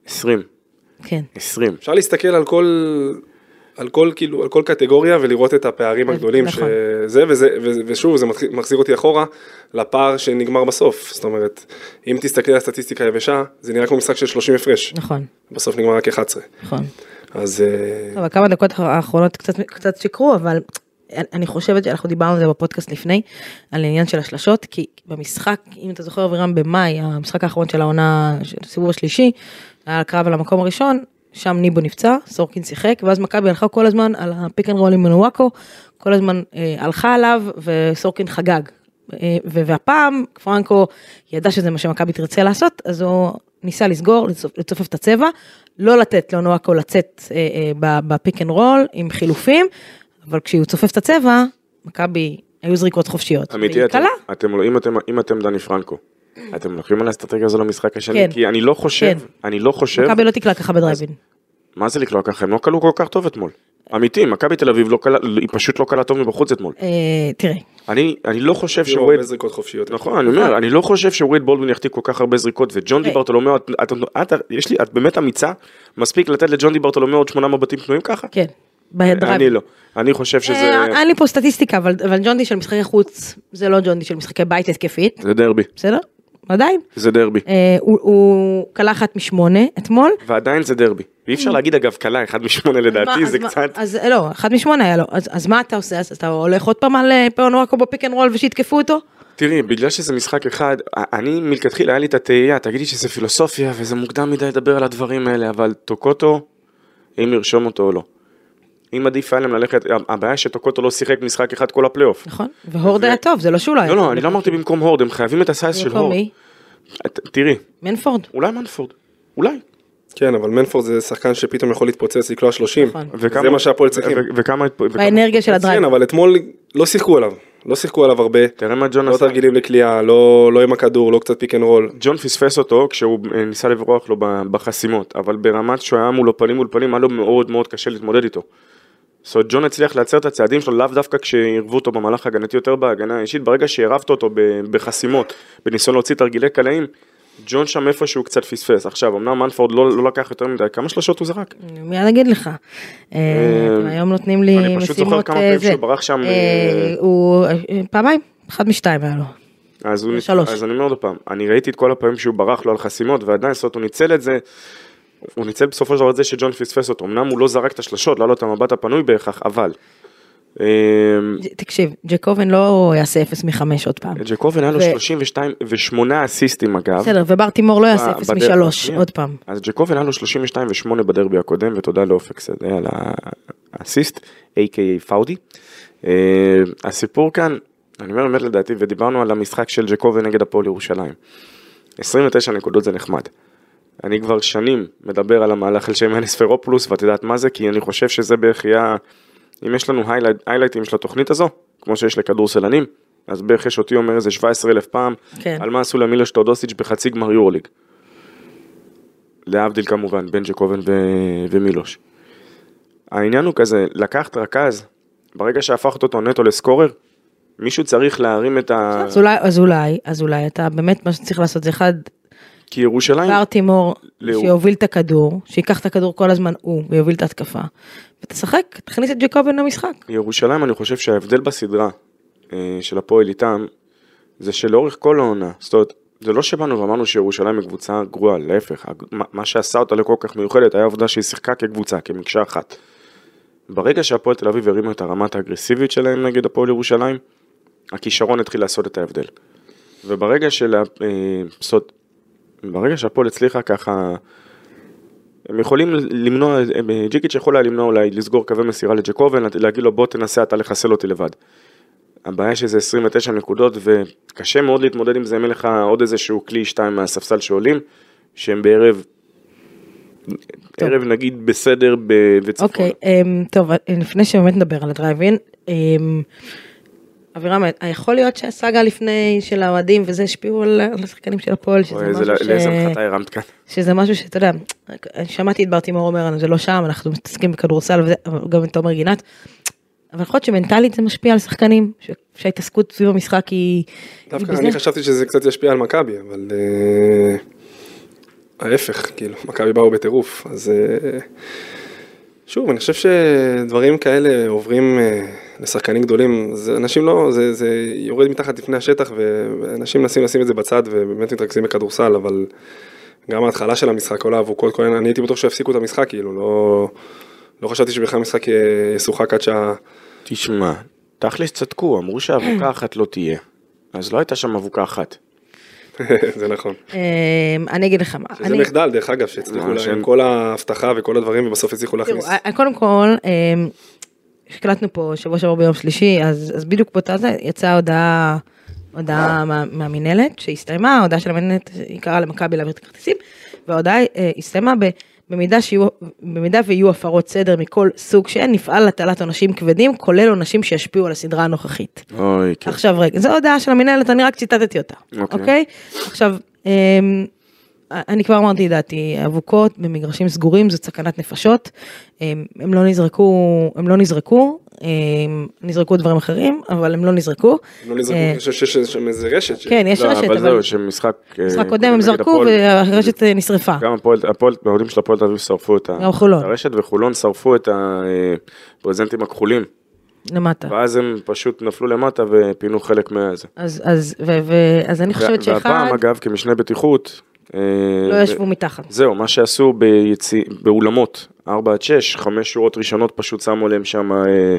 20, כן. 20. אפשר להסתכל על כל, על כל כאילו, על כל קטגוריה ולראות את הפערים הגדולים נכון. שזה וזה, ושוב זה מחזיר אותי אחורה לפער שנגמר בסוף, זאת אומרת, אם תסתכל על הסטטיסטיקה היבשה, זה נראה כמו משחק של 30 הפרש, נכון, בסוף נגמר רק 11, נכון. אז אה, טוב, הכמה דקות האחרונות קצת, קצת שיקרו, אבל אני חושבת שאנחנו דיברנו על זה בפודקאסט לפני, על העניין של השלשות, כי במשחק, אם אתה זוכר אבירם במאי, המשחק האחרון של העונה, הסיבוב השלישי, היה הקרב על המקום הראשון, שם ניבו נפצע, סורקין שיחק, ואז מכבי הלכה כל הזמן על ה pick and roll עם מנואקו, כל הזמן אה, הלכה עליו, וסורקין חגג. אה, והפעם פרנקו ידע שזה מה שמכבי תרצה לעשות, אז הוא ניסה לסגור, לצופ- לצופף את הצבע, לא לתת לאונואקו לצאת אה, אה, ב pick and roll עם חילופים, אבל כשהוא צופף את הצבע, מכבי היו זריקות חופשיות. אמיתי, אתם. אתם, אם אתם, אם אתם דני פרנקו, אתם לוקחים על האסטרטגיה הזו למשחק השני, כן. כי אני לא חושב, כן. אני לא חושב, מכבי לא תקלע ככה ב drive in. מה זה לקלוע ככה, הם לא קלעו כל כך טוב אתמול. אמיתי, מכבי תל אביב לא קלעה, היא פשוט לא קלעה טוב מבחוץ אתמול. אה, תראה, אני, אני לא חושב שווייד, הרבה זריקות חופשיות. נכון, אני אומר, אני לא חושב שווייד בולדווין יחטיא כל כך הרבה זריקות, וג'ון אה. דיברטולומיאו, את, את, את, יש לי, את באמת אמיצה, מספיק לתת לג'ון דיברטולומיאו עוד שמונה מבטים פנויים ככה? כן, בדרייבין. אני לא, אני חושב שזה, אה, אין לי פה סטטיסטיקה, אבל אבל ג'ונדי של משחקי חוץ, זה לא ג'ונדי של משחקי בית התקפית, זה דרבי, בסדר? עדיין. זה דרבי, אה, הוא- הוא כלה אחת משמונה אתמול. ועדיין זה דרבי, ואי אפשר להגיד אגב קלה, אחד משמונה לדעתי, זה קצת, אז לא, אחד משמונה היה לו. אז מה אתה עושה? אז אתה הולך עוד פעם על אה, אונואקו ב pick and roll ושיתקפו אותו? תראי, בגלל שזה משחק אחד, אני מלכתחילה היה לי את התהייה, תגידי שזה פילוסופיה וזה מוקדם מדי לדבר על הדברים האלה, אבל טוקוטו, אם לרשום אותו או לא. אם עדיף היה להם ללכת, הבעיה שטוקוטו לא שיחק משחק אחד כל הפלייאוף. נכון. והורד ו- היה טוב, זה לא שהוא לא היה לא, טוב. לא, אני לא אמרתי במקום הורד, הם חייבים את ה size של במקום הורד. מי? את- תראי, מנפורד. אולי מנפורד, אולי. כן, אבל מנפורד זה שחקן שפתאום יכול להתפוצץ, לקלוע 30. נכון. זה מה שהפועל צריכים. וכמה... באנרגיה של ה drive. כן, אבל אתמול לא שיחקו עליו. לא שיחקו עליו הרבה. תראה מה ג'ון לא עשה. תרגילים לקליעה, לא לא עם הכדור, לא קצת pick and roll. ג'ון פספס אותו כשהוא אה, ניסה לברוח לו בחסימות, אבל ברמת שהוא היה מולו פנים מול פנים, היה לו מאוד מאוד קשה להתמודד איתו. זאת אומרת, ג'ון הצליח לייצר את הצעדים שלו לאו דווקא כשעירבו אותו במהלך הגנתי יותר בהגנה האישית, ברגע שעירבת אותו בחסימות, בניסיון להוציא תרגילי קלעים, ג'ון שם איפשהו קצת פספס. עכשיו, אמנם מנפורד לא, לא לקח יותר מדי, כמה שלושות הוא זרק? מיד אגיד לך. אה, אתם היום נותנים לי אני פשוט זוכר משימות, כמה אה, פעמים. שהוא ברח שם, אה, הוא פעמיים, אחד משתיים היה לו. אז, הוא. אז אני אומר עוד פעם, אני ראיתי את כל הפעמים שהוא ברח לו על חסימות, ועדיין, זאת אומרת, הוא ניצל את זה, הוא ניצל בסופו של דבר את זה שג'ון פספס אותו. אמנם הוא לא זרק את השלשות, לא היה לו את המבט הפנוי בהכרח, אבל. אה, תקשיב, ג'קובן לא יעשה 0 מ-5 עוד פעם. ג'קובן היה לו ו- 32 ו-8 אסיסטים אגב. בסדר, ובר תימור לא יעשה ב- 0 בדרך- מ-3 שנייה. עוד פעם. אז ג'קובן היה לו 32 ו-8 בדרבי הקודם, ותודה לאופק שדה על האסיסט, a.k.a פאודי. אה, הסיפור כאן, אני אומר באמת לדעתי, ודיברנו על המשחק של ג'קובן נגד הפועל ירושלים. 29 נקודות זה נחמד. אני כבר שנים מדבר על המהלך על שם אנס פרופולוס, ואת יודעת מה זה? כי אני חושב שזה בערך יהיה, אם יש לנו היילייטים של התוכנית הזו, כמו שיש לכדורסלנים, אז בערך יש אותי אומר איזה 17 אלף פעם, כן. על מה עשו למילוש טודוסיץ' בחצי גמר יורוליג. להבדיל כמובן בין ג'קובן ו- ומילוש. העניין הוא כזה, לקחת רכז, ברגע שהפכת אותו נטו לסקורר, מישהו צריך להרים את ה... אז אולי, אז אולי, אז אולי אתה באמת מה שצריך לעשות זה אחד, כי ירושלים, בר תימור לאו. שיוביל את הכדור, שייקח את הכדור כל הזמן הוא ויוביל את ההתקפה. ותשחק, תכניס את ג'קובן למשחק. ירושלים אני חושב שההבדל בסדרה אה, של הפועל איתם, זה שלאורך כל העונה, זאת אומרת, זה לא שבאנו ואמרנו שירושלים היא קבוצה גרועה, להפך, מה- שעשה אותה לכל כך מיוחדת היה העובדה שהיא שיחקה כקבוצה, כמקשה אחת. ברגע שהפועל תל אביב הרימו את הרמת האגרסיבית שלהם נגד הפועל ירושלים, הכישרון התחיל לעשות את ההבדל. וברגע של... אה, זאת אומרת, ברגע שהפועל הצליחה ככה, הם יכולים למנוע, ג'יקיץ' יכול היה למנוע אולי לסגור קווי מסירה לג'קובן, להגיד לו בוא תנסה אתה לחסל אותי לבד. הבעיה שזה 29 נקודות וקשה מאוד להתמודד עם זה אם אין לך עוד איזשהו כלי שתיים מהספסל שעולים, שהם בערב, טוב. ערב נגיד בסדר ב- וצפון. אוקיי, אמ, טוב, לפני שבאמת נדבר על הדרייבין, אמ, אבירם, יכול להיות שהסאגה לפני של האוהדים וזה השפיעו על על השחקנים של הפועל, שזה משהו ש... לאיזה מחתה הרמת כאן. שזה משהו שאתה יודע, שמעתי את בר תימור אומר, זה לא שם, אנחנו מתעסקים בכדורסל וזה, אבל גם את תומר גינת. אבל יכול להיות שמנטלית זה משפיע על שחקנים, ש- שההתעסקות סביב המשחק היא... היא דווקא בזה. אני חשבתי שזה קצת ישפיע על מכבי, אבל אה, ההפך, כאילו, מכבי באו בטירוף, אז אה, שוב, אני חושב שדברים כאלה עוברים אה, לשחקנים גדולים, זה אנשים לא, זה, זה יורד מתחת לפני השטח, ואנשים מנסים לשים את זה בצד ובאמת מתרכזים בכדורסל, אבל גם ההתחלה של המשחק, כל האבוקות, כל... אני הייתי בטוח שיפסיקו את המשחק, כאילו, לא, לא חשבתי שבכלל המשחק אה, ישוחק עד שה... תשמע, תכלס צדקו, אמרו שאבוקה אחת לא תהיה. אז לא הייתה שם אבוקה אחת. <laughs> זה נכון. אמ, אני אגיד לך מה, שזה מחדל, דרך אגב, שהצליחו מה, להם כל ההבטחה וכל הדברים, ובסוף הצליחו להכניס. אה, קודם כל, אמ, הקלטנו פה שבוע שעבר ביום שלישי, אז, אז בדיוק באותה זה יצאה הודעה, הודעה מה, מהמינהלת שהסתיימה, ההודעה של המינהלת היא קראה למכבי להעביר את הכרטיסים, וההודעה אה, הסתיימה ב... במידה, שיהיו, במידה ויהיו הפרות סדר מכל סוג שהן, נפעל להטלת עונשים כבדים, כולל עונשים שישפיעו על הסדרה הנוכחית. אוי, כן. עכשיו רגע, זו הודעה של המנהלת, אני רק ציטטתי אותה, אוקיי. אוקיי? עכשיו, אמ, אני כבר אמרתי את דעתי, אבוקות במגרשים סגורים זאת סכנת נפשות, הם, הם לא נזרקו, הם לא נזרקו, הם, נזרקו דברים אחרים, אבל הם לא נזרקו. לא נזרקו, אה, אני חושב שיש שם איזה רשת. כן, יש לא, רשת, אבל אבל זהו, שמשחק... אה, משחק קודם הם זרקו והרשת אה, נשרפה. גם הפועל, הפועל, האוהדים של הפועל תל אביב שרפו את חולון. את הרשת, וחולון שרפו את הברזנטים הכחולים, למטה. ואז הם פשוט נפלו למטה ופינו חלק מהזה. אז, אז, ו, ו, אז אני חושבת שאחד, והפעם, אגב, כמשנה בטיחות... אה, לא ישבו מתחת. זהו, מה שעשו ביציא, באולמות, 4 עד 6, חמש שורות ראשונות פשוט שמו להם שם, אה,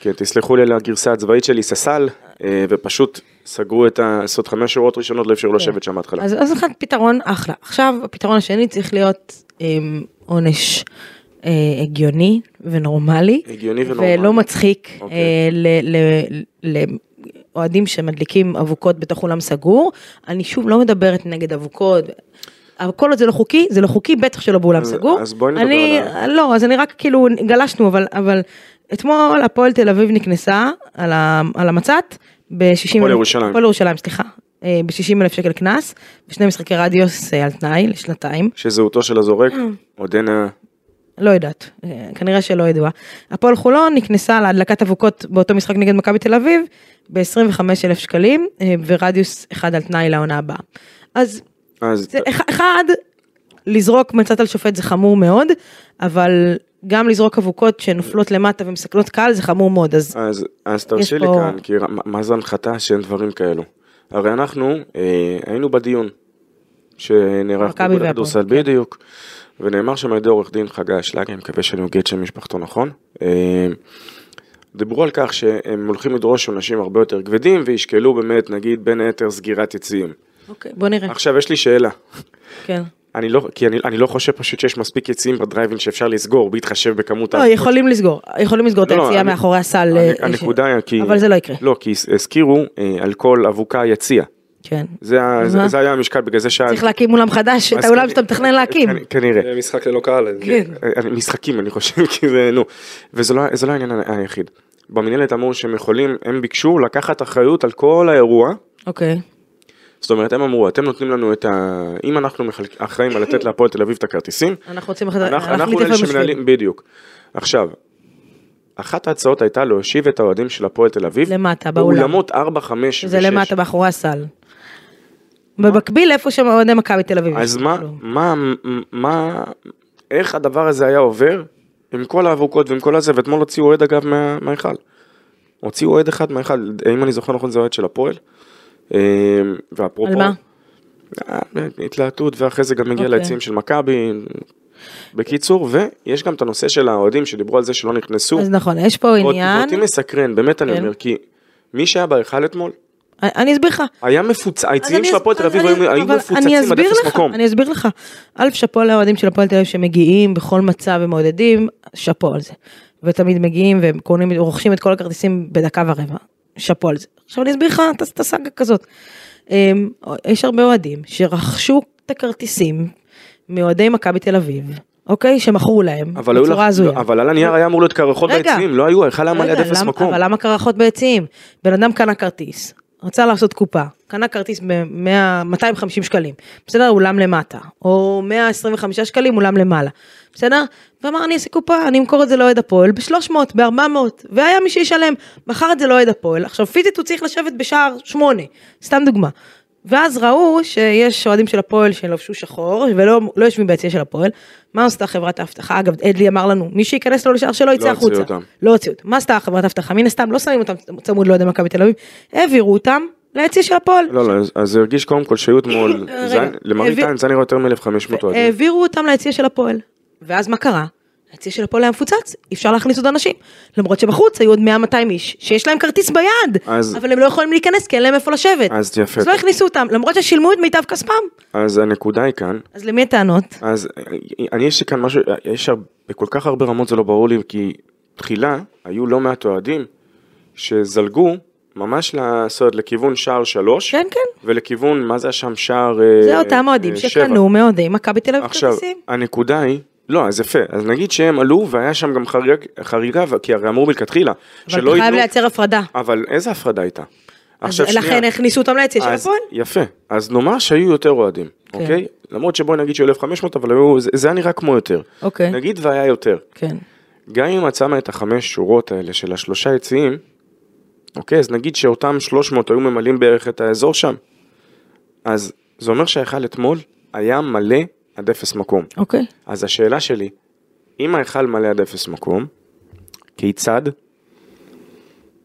כן, תסלחו לי על הגרסה הצבאית שלי, ססל, אה, ופשוט סגרו את ה... זאת חמש שורות ראשונות, לא אפשרו לשבת שם בהתחלה. אז, אז אחד פתרון אחלה. עכשיו הפתרון השני צריך להיות עם עונש הגיוני ונורמלי. הגיוני ונורמלי. ולא מצחיק אוקיי. אה, לאוהדים שמדליקים אבוקות בתוך אולם סגור. אני שוב לא מדברת נגד אבוקות. אבל כל עוד זה לא חוקי, זה לא חוקי, בטח שלא באולם סגור. אז בואי נדבר אני, על לא, אז אני רק כאילו גלשנו, אבל, אבל אתמול הפועל תל אביב נקנסה על, ה, על המצת ב-60 הפועל ירושלים. הפועל ירושלים, סליחה. ב-60 אלף שקל קנס, ושני משחקי רדיוס אה, על תנאי לשנתיים. שזהותו של הזורק עודנה... לא יודעת, אה, כנראה שלא ידועה. הפועל חולון נקנסה להדלקת אבוקות באותו משחק נגד מכבי תל אביב ב-25 אלף שקלים אה, ורדיוס אחד על תנאי לעונה הבאה. אז אז זה אח- אחד, לזרוק מצת על שופט זה חמור מאוד, אבל גם לזרוק אבוקות שנופלות למטה ומסכנות קהל זה חמור מאוד, אז אז, אז תרשי לי פה- כאן, כי מה זה הנחתה שאין דברים כאלו? הרי אנחנו אה, היינו בדיון שנערך כן. בדיוק, ונאמר שם על ידי עורך דין חגי אשלג, אני מקווה שאני את שם משפחתו נכון. אה, דיברו על כך שהם הולכים לדרוש עונשים הרבה יותר כבדים וישקלו באמת נגיד בין היתר סגירת יציאים. אוקיי, בוא נראה, עכשיו יש לי שאלה, כן. אני לא, כי אני, אני לא חושב פשוט שיש מספיק יציאים בדרייבין שאפשר לסגור בהתחשב בכמות לא, האבוקות. יכולים לסגור, יכולים לסגור את לא, היציאה אני- מאחורי הסל, אה, הנקודה היא כי... אבל זה לא יקרה. לא, כי הזכירו אה, על כל אבוקה יציע. כן. זה, זה? זה היה המשקל, בגלל זה שאלתי. צריך להקים אולם חדש, את האולם שאתה מתכנן להקים. כנראה. זה משחק ללא קהל. כן. אה, משחקים אני חושב, <laughs> כי זה, נו. וזה לא, זה לא העניין היחיד. במנהלת אמרו שהם יכולים, הם ביקשו לקחת אחריות על כל האירוע. אוקיי. זאת אומרת, הם אמרו, אתם נותנים לנו את ה... אם אנחנו מחלק- אחראים על לתת להפועל תל אביב את הכרטיסים, <laughs> אנחנו רוצים אחרי אנחנו, אנחנו אלה. שמנהלים, בדיוק. עכשיו, אחת ההצעות הייתה להושיב את האוהדים של הפועל תל אביב, למטה, באולם. באולמות 4, 5 ו-6. זה למטה מאחורי הסל. במקביל איפה שאוהדי מכבי תל אביב. אז מה, כאילו. מה, מה, איך הדבר הזה היה עובר עם כל האבוקות ועם כל הזה, ואתמול הוציאו אוהד אגב מה- מההיכל. הוציאו אוהד אחד מההיכל, אם אני זוכר נכון זה אוהד של הפועל. אה, ואפרופו, על מה? אה, התלהטות ואחרי זה גם מגיע אוקיי. ליציעים של מכבי. בקיצור, ויש גם את הנושא של האוהדים שדיברו על זה שלא נכנסו. אז נכון, יש פה עניין, ואותי מסקרן, באמת אני כן. אומר, כי מי שהיה בהיכל אתמול, אני אסביר לך. היה מפוצץ, היציעים של הפועל תל אביב היו מפוצצים עד אפס מקום. אני אסביר לך. א', שאפו לאוהדים של הפועל תל אביב שמגיעים בכל מצב ומעודדים, שאפו על זה. ותמיד מגיעים וקונים, רוכשים את כל הכרטיסים בדקה ורבע. שאפו על זה. עכשיו אני אסביר לך את- הסאגה כזאת. אמ, יש הרבה אוהדים שרכשו את הכרטיסים מאוהדי מכבי תל אביב, אוקיי? שמכרו להם בצורה הזויה. לא, אבל על הנייר היה אמור להיות קרחות. ביציעים, לא היו, היכל היה מלא עד אפס מקום. אבל למה קרחות ביציעים? בן אדם קנה כרטיס, רצה לעשות קופה, קנה כרטיס ב-250 שקלים, בסדר? אולם למטה, או 125 שקלים, אולם למעלה, בסדר? ואמר אני אעשה קופה, אני אמכור את זה לאוהד הפועל ב-300, ב-400, והיה מי שישלם, מכר את זה לאוהד הפועל, עכשיו פיזית הוא צריך לשבת בשער 8, סתם דוגמה. ואז ראו שיש אוהדים של הפועל שלבשו שחור ולא לא יושבים ביציע של הפועל, מה עשתה חברת האבטחה? אגב, אדלי אמר לנו, מי שייכנס לו לשער שלו יצא לא החוצה. אותם. לא הוציאו אותם. מה עשתה חברת האבטחה? מן הסתם לא שמים אותם צמוד לאוהדי מכבי תל אביב, העבירו אותם ליציע של הפועל. לא, לא, אז- אז זה הרגיש קודם כל שהיו אתמול, למראית העביר- עין זה נראה יותר מ-1500 אוהדים. העבירו אותם ליציע של הפועל. ואז מה קרה? היציע של הפועל היה מפוצץ, אי אפשר להכניס עוד אנשים. למרות שבחוץ היו עוד 100-200 איש, שיש להם כרטיס ביד, אז- אבל הם לא יכולים להיכנס כי אין להם איפה לשבת. אז יפה. אז לא הכניסו אותם, למרות ששילמו את מיטב כספם. אז הנקודה היא כאן, אז למי הטענות? אז אני יש לי כאן משהו, יש בכל כך הרבה רמות זה לא ברור לי, כי תחילה היו לא מעט אוהדים שזלגו ממש לעשות לכיוון שער שלוש, כן, כן. ולכיוון, מה זה שם, שער אה, זה אותם אוהדים אה, שבע. שקנו מאוהדי מכבי תל אביב עכשיו, כרטיסים. הנקודה היא, לא, אז יפה, אז נגיד שהם עלו והיה שם גם חריג, חריגה, כי הרי אמרו מלכתחילה, אבל אתה חייב לייצר הפרדה. אבל איזה הפרדה הייתה? אז לכן הכניסו אותם ליציע של הפועל. יפה, אז נאמר שהיו יותר אוהדים, כן. אוקיי? למרות שבואי נגיד שהיו 1,500, אבל היו, זה, זה היה נראה כמו יותר. אוקיי. נגיד והיה יותר. כן. גם אם את שמה את החמש שורות האלה של השלושה יציאים, אוקיי, אז נגיד שאותם 300 היו ממלאים בערך את האזור שם, אז זה אומר שההיכל אתמול היה מלא עד אפס מקום. אוקיי. אז השאלה שלי, אם ההיכל מלא עד אפס מקום, כיצד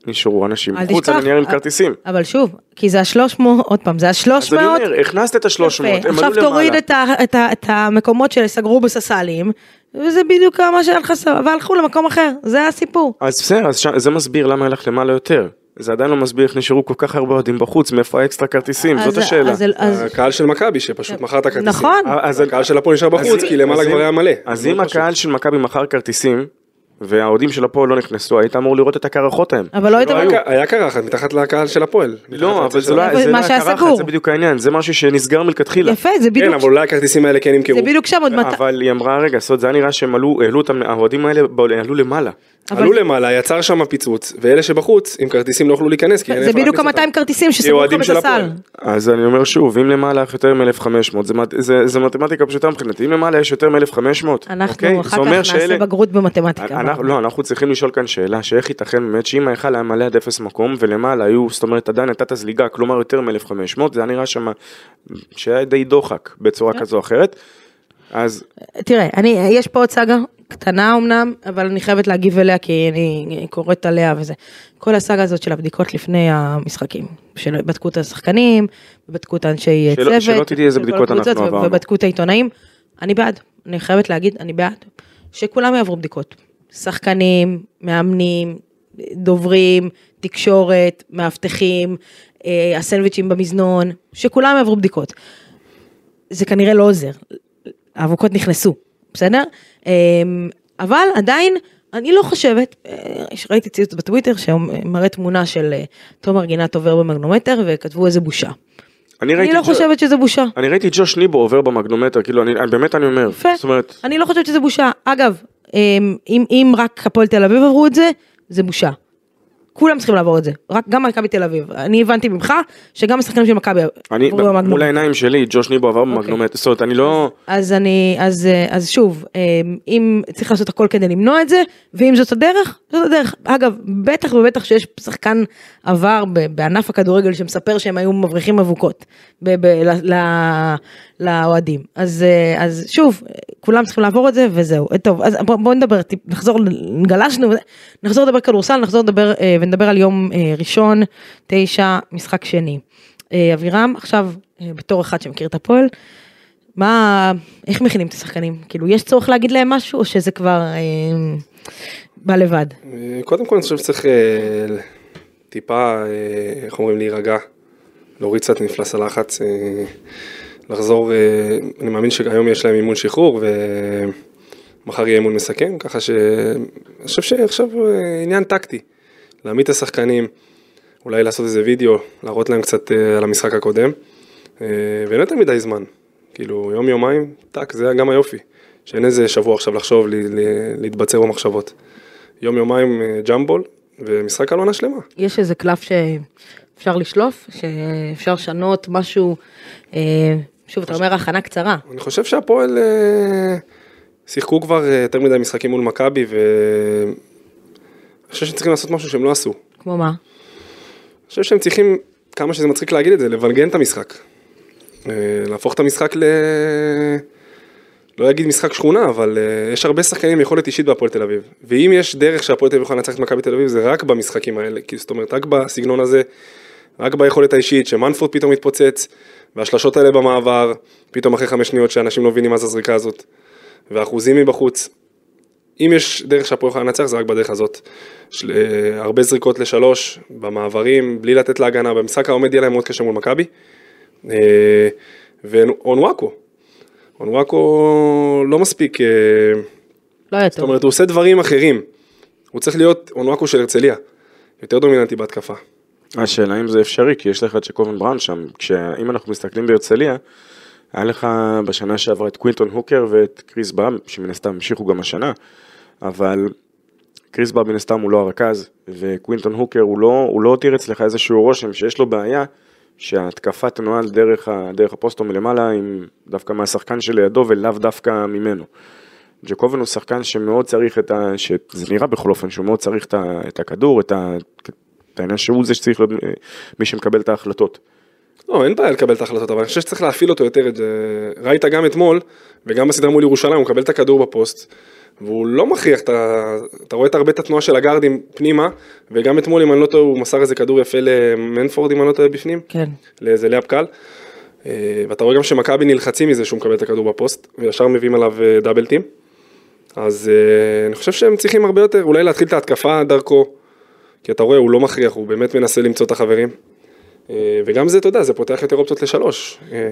נשארו אנשים חוץ הנייר עם כרטיסים? אבל שוב, כי זה השלוש מאות, עוד פעם, זה השלוש אז אני מאות. אומר, הכנסת את ה-300, הם עלו עכשיו תוריד למעלה. את, ה, את, ה, את המקומות שסגרו בסס"לים, וזה בדיוק מה שהיה לך והלכו למקום אחר, זה הסיפור. אז בסדר, אז זה מסביר למה הלך למעלה יותר. זה עדיין לא מסביר איך נשארו כל כך הרבה אוהדים בחוץ, מאיפה האקסטרה כרטיסים, זאת השאלה. אז- הקהל של מכבי שפשוט מכר את הכרטיסים. נכון. אז הקהל של הפועל נשאר בחוץ, כי למעלה כבר היה מלא. אז אם פשוט. הקהל של מכבי מכר כרטיסים, והאוהדים של הפועל לא נכנסו, היית אמור לראות את הקרחות ההם. אבל לא היית... לא, היה- היה קרחת מתחת לקהל של הפועל. לא, אבל זה לא אבל זה מה לא שהיה הקרחת, סגור. זה בדיוק העניין, זה משהו שנסגר מלכתחילה. יפה, זה כן, בדיוק, אבל אולי הכרטיסים האלה כן נמכרו. זה בדיוק שם עוד מתי... אבל היא אמרה, רגע, זאת אומרת, זה היה נראה שהם עלו, העלו אותם, האוהדים האלה עלו למעלה. אבל- עלו למעלה, יצר שם פיצוץ, ואלה שבחוץ, עם כרטיסים לא יוכלו להיכנס, כי אין זה איפה בדיוק להכניס ה-200 אותם. כרטיסים כי שסגרו לך אוהדים של בסס"ל. הפועל. אז אני אומר שוב, אם למעלה יש יותר מ-1500, זה, זה, זה מתמטיקה פשוטה מבחינתי, אם למעלה יש יותר מ-1500, אנחנו אחר כך נעשה בגרות במתמטיקה. אנחנו, לא, אנחנו צריכים לשאול כאן שאלה, שאיך ייתכן באמת שאם ההיכל היה מלא עד אפס מקום, ולמעלה היו, זאת אומרת עדיין הייתה את הזליגה, כלומר יותר מ-1500, זה היה נראה שם שהיה די דוחק בצורה כן. כזו או אחרת, אז תראה, אני, יש פה עוד סאגה, קטנה אמנם, אבל אני חייבת להגיב אליה כי אני קוראת עליה וזה. כל הסאגה הזאת של הבדיקות לפני המשחקים, שבדקו את השחקנים, בדקו את האנשי שלא- צוות, שלא תדעי איזה בדיקות אנחנו עברנו. ובדקו את העיתונאים, אני בעד, אני חייבת להגיד, אני בעד, שכולם יעברו בדיקות. שחקנים, מאמנים, דוברים, תקשורת, מאבטחים, אה, הסנדוויצ'ים במזנון, שכולם יעברו בדיקות. זה כנראה לא עוזר. האבוקות נכנסו, בסדר? אמ, אבל עדיין, אני לא חושבת, אה, ראיתי ציוץ בטוויטר שמראה תמונה של אה, תומר גינת עובר במגנומטר וכתבו איזה בושה. אני אני לא ג'ו- חושבת שזה בושה. אני ראיתי את ג'וש ניבו עובר במגנומטר, כאילו, אני, אני- באמת אני אומר, יפה. זאת אומרת, אני לא חושבת שזה בושה. אגב, אמ, אם, אם רק הפועל תל אביב עברו את זה, זה בושה. כולם צריכים לעבור את זה, רק גם מכבי תל אביב. אני הבנתי ממך שגם השחקנים של מכבי אני, עברו מול במגנומטר. העיניים שלי, ג'וש ניבו עבר אוקיי. במגנומטר, זאת אומרת, אני לא... אז אני, אז, אה, אז שוב, אה, אם צריך לעשות הכל כדי למנוע את זה, ואם זאת הדרך, זאת הדרך. אגב, בטח ובטח שיש שחקן עבר בענף הכדורגל שמספר שהם היו מבריחים אבוקות לאוהדים. אז, אה, אז שוב, כולם צריכים לעבור את זה וזהו. אה, טוב, אז בואו בוא נדבר, נחזור, גלשנו, נחזור לדבר כדורסל, נחזור לדבר אה, ונדבר על יום אה, ראשון, תשע, משחק שני. אבירם, עכשיו, בתור אחד שמכיר את הפועל, מה, איך מכינים את השחקנים? כאילו, יש צורך להגיד להם משהו, או שזה כבר אה, בא לבד? קודם כל אני חושב שצריך אה, טיפה, איך אומרים, להירגע, להוריד קצת מפלס הלחץ, אה, לחזור, אה, אני מאמין שהיום יש להם אימון שחרור ומחר יהיה אימון מסכם, ככה שאני חושב שעכשיו אה, עניין טקטי, להעמיד את השחקנים, אולי לעשות איזה וידאו, להראות להם קצת אה, על המשחק הקודם, ואין יותר מדי זמן, כאילו יום יומיים, טאק, זה גם היופי, שאין איזה שבוע עכשיו לחשוב, להתבצר במחשבות. יום יומיים ג'מבול ומשחק על עונה שלמה. יש איזה קלף שאפשר לשלוף, שאפשר לשנות משהו, שוב, אתה אומר הכנה קצרה. אני חושב שהפועל אה, שיחקו כבר אה, יותר מדי משחקים מול מכבי ואני חושב שצריכים לעשות משהו שהם לא עשו. כמו מה? אני חושב שהם צריכים, כמה שזה מצחיק להגיד את זה, לבלגן את המשחק. אה, להפוך את המשחק ל... לא אגיד משחק שכונה, אבל אה, יש הרבה שחקנים עם יכולת אישית בהפועל תל אביב. ואם יש דרך שהפועל תל אביב יכולה לנצח את מכבי תל אביב, זה רק במשחקים האלה. כי זאת אומרת, רק בסגנון הזה, רק ביכולת האישית, שמנפורד פתאום מתפוצץ, והשלשות האלה במעבר, פתאום אחרי חמש שניות שאנשים לא מבינים מה זה הזריקה הזאת, והאחוזים מבחוץ. אם יש דרך שהפועל יכולה לנצח, זה רק בדרך הזאת. של, אה, הרבה זריקות לשלוש, במעברים, בלי לתת להגנה, במשחק העומד יהיה להם מאוד קשה מול מכבי. אה, ואונוואקו, אונוואקו לא מספיק, אה, לא היה זאת. אומרת, הוא עושה דברים אחרים. הוא צריך להיות אונואקו של הרצליה, יותר דומיננטי בהתקפה. השאלה אם זה אפשרי, כי יש לך את ג'ייקובן בראון שם, כשאם אנחנו מסתכלים בהרצליה, היה לך בשנה שעברה את קווינטון הוקר ואת קריס באם, שמן הסתם המשיכו גם השנה, אבל קריס באם מן הסתם הוא לא הרכז, וקווינטון הוקר הוא לא, לא הותיר אצלך איזשהו רושם שיש לו בעיה, שההתקפה תנוהל דרך, דרך הפוסט מלמעלה, עם, דווקא מהשחקן שלידו ולאו דווקא ממנו. ג'קובן הוא שחקן שמאוד צריך את ה... שזה נראה בכל אופן שהוא מאוד צריך את, ה... את הכדור, את, ה... את העניין שהוא זה שצריך להיות אה, מי שמקבל את ההחלטות. לא, אין בעיה לקבל את ההחלטות, אבל אני חושב שצריך להפעיל אותו יותר. ראית גם אתמול, וגם בסדרה מול ירושלים, הוא מקבל את הכדור בפוסט, והוא לא מכריח, אתה, אתה רואה את הרבה את התנועה של הגארדים פנימה, וגם אתמול, אם אני לא טועה, הוא מסר איזה כדור יפה למנפורד, אם אני לא טועה, בפנים, כן. לאיזה לאפ קל. אה, ואתה רואה גם שמכבי נלחצים מזה שהוא מקבל את הכדור בפוסט, וישר מביאים עליו אה, דאבל טים. אז אה, אני חושב שהם צריכים הרבה יותר, אולי להתחיל את ההתקפה דרכו, כי אתה רואה, הוא לא מכריח, הוא באמת מנסה למצוא את החברים. אה, וגם זה, אתה יודע, זה פותח יותר אופציות לשלוש. אה,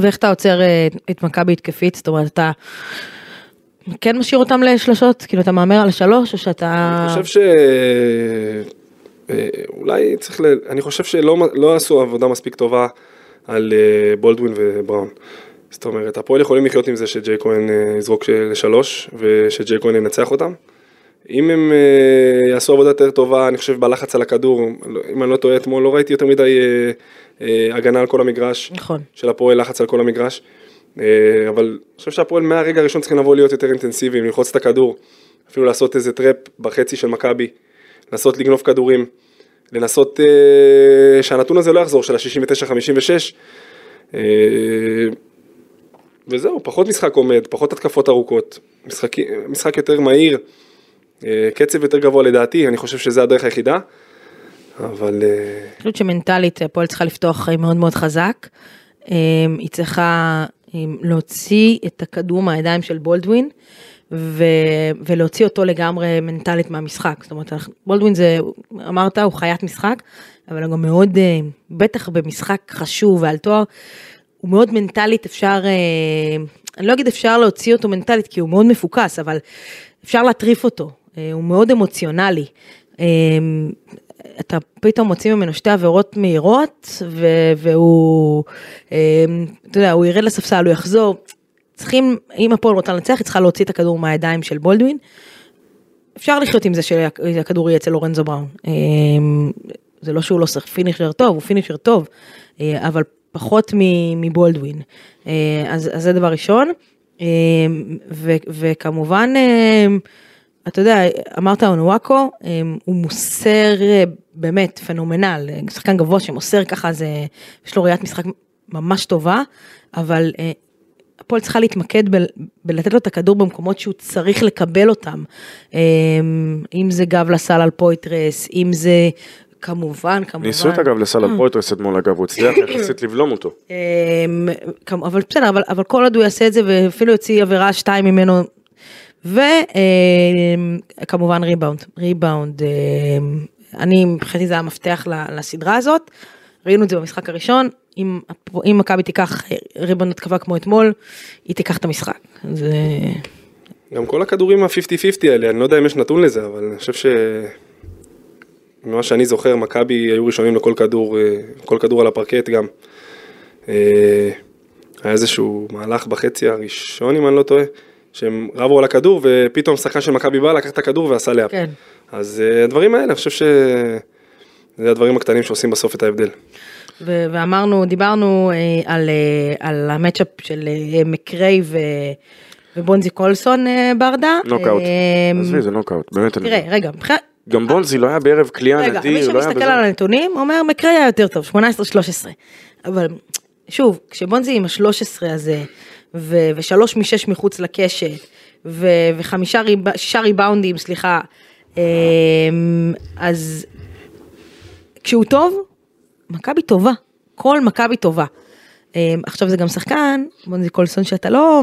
ואיך אתה עוצר אה, את מכבי התקפית? זאת אומרת, אתה כן משאיר אותם לשלשות? כאילו, אתה מהמר על השלוש, או שאתה... אני חושב ש... אולי צריך ל... אני חושב שלא לא עשו עבודה מספיק טובה על בולדווין ובראון. זאת אומרת, הפועל יכולים לחיות עם זה שג'יי כהן יזרוק לשלוש ושג'יי כהן ינצח אותם. אם הם אה, יעשו עבודה יותר טובה, אני חושב בלחץ על הכדור, אם אני לא טועה אתמול, לא ראיתי יותר מדי אה, אה, הגנה על כל המגרש. נכון. של הפועל, לחץ על כל המגרש. אבל אני חושב שהפועל מהרגע הראשון צריכים לבוא להיות יותר אינטנסיביים, ללחוץ את הכדור, אפילו לעשות איזה trap בחצי של מכבי, לנסות לגנוב כדורים, לנסות אה, שהנתון הזה לא יחזור, של ה-69-56. אה, וזהו, פחות משחק עומד, פחות התקפות ארוכות, משחק, משחק יותר מהיר, קצב יותר גבוה לדעתי, אני חושב שזה הדרך היחידה, אבל... אה, אני חושבת שמנטלית הפועל צריכה לפתוח אה, מאוד מאוד חזק. אה, היא צריכה אה, להוציא את הכדור מהידיים של בולדווין. ו... ולהוציא אותו לגמרי מנטלית מהמשחק. זאת אומרת, בולדווין זה, אמרת, הוא חיית משחק, אבל הוא גם מאוד, אה, בטח במשחק חשוב ועל תואר, הוא מאוד מנטלית, אפשר, אה, אני לא אגיד אפשר להוציא אותו מנטלית, כי הוא מאוד מפוקס, אבל אפשר להטריף אותו, אה, הוא מאוד אמוציונלי. אה, אתה פתאום מוציא ממנו שתי עבירות מהירות, והוא, אה, אתה יודע, הוא ירד לספסל, הוא יחזור. צריכים, אם הפועל רוצה לנצח, היא צריכה להוציא את הכדור מהידיים של בולדווין. אפשר לחיות עם זה שהכדור יהיה אצל לורנזו בראון. אה, זה לא שהוא לא צריך פינישר טוב, הוא פינישר טוב, אה, אבל פחות מבולדווין. אה, אז, אז זה דבר ראשון. אה, ו, וכמובן, אה, אתה יודע, אמרת אונואקו, אה, הוא מוסר אה, באמת phenomenal, אה, שחקן גבוה שמוסר ככה, זה, יש לו ראיית משחק ממש טובה, אבל אה, הפועל צריכה להתמקד ב- בלתת לו את הכדור במקומות שהוא צריך לקבל אותם. אה, אם זה גב לסל על פויטרס, אם זה כמובן, כמובן. ניסו את הגב לסל על פויטרס אתמול אגב, הוא הצליח <coughs> יחסית לבלום אותו. אמ, אבל בסדר, אבל, אבל כל עוד הוא יעשה את זה ואפילו יוציא עבירה שתיים ממנו. וכמובן ריבאונד, ריבאונד, אמ, אני מבחינתי זה המפתח לסדרה הזאת, ראינו את זה במשחק הראשון, אם אם מכבי תיקח ריבאונד התקפה כמו אתמול, היא תיקח את המשחק. זה... גם כל הכדורים ה-50-50 האלה, אני לא יודע אם יש נתון לזה, אבל אני חושב ש... ממה שאני זוכר, מכבי היו ראשונים לכל כדור, אה, כל כדור על הפרקט גם. אה, היה איזשהו מהלך בחצי הראשון, אם אני לא טועה, שהם רבו על הכדור, ופתאום שחקן של מכבי בא, לקח את הכדור ועשה לאפ. כן. אז אה, הדברים האלה, אני חושב ש... זה הדברים הקטנים שעושים בסוף את ההבדל. ו- ואמרנו, דיברנו אה, על, אה, על המצ'אפ של אה, מקריי ו- ובונזי קולסון אה, ברדה. נוקאוט. אה, עזבי, זה נוקאוט, באמת. אני- תראה, רגע, מבחינת... גם בונזי לא היה בערב קליעה רגע, מי נדיר, לא היה שמסתכל בזה. על הנתונים אומר מקריי היה יותר טוב, 18-13. אבל שוב, כשבונזי עם ה-13 הזה, ו- ושלוש משש מחוץ לקשת, ו- וחמישה ריב- שישה ריבאונדים, סליחה, אה, אז כשהוא טוב, מכבי טובה, כל מכבי טובה. אה, עכשיו זה גם שחקן, בונזי קולסון, שאתה לא,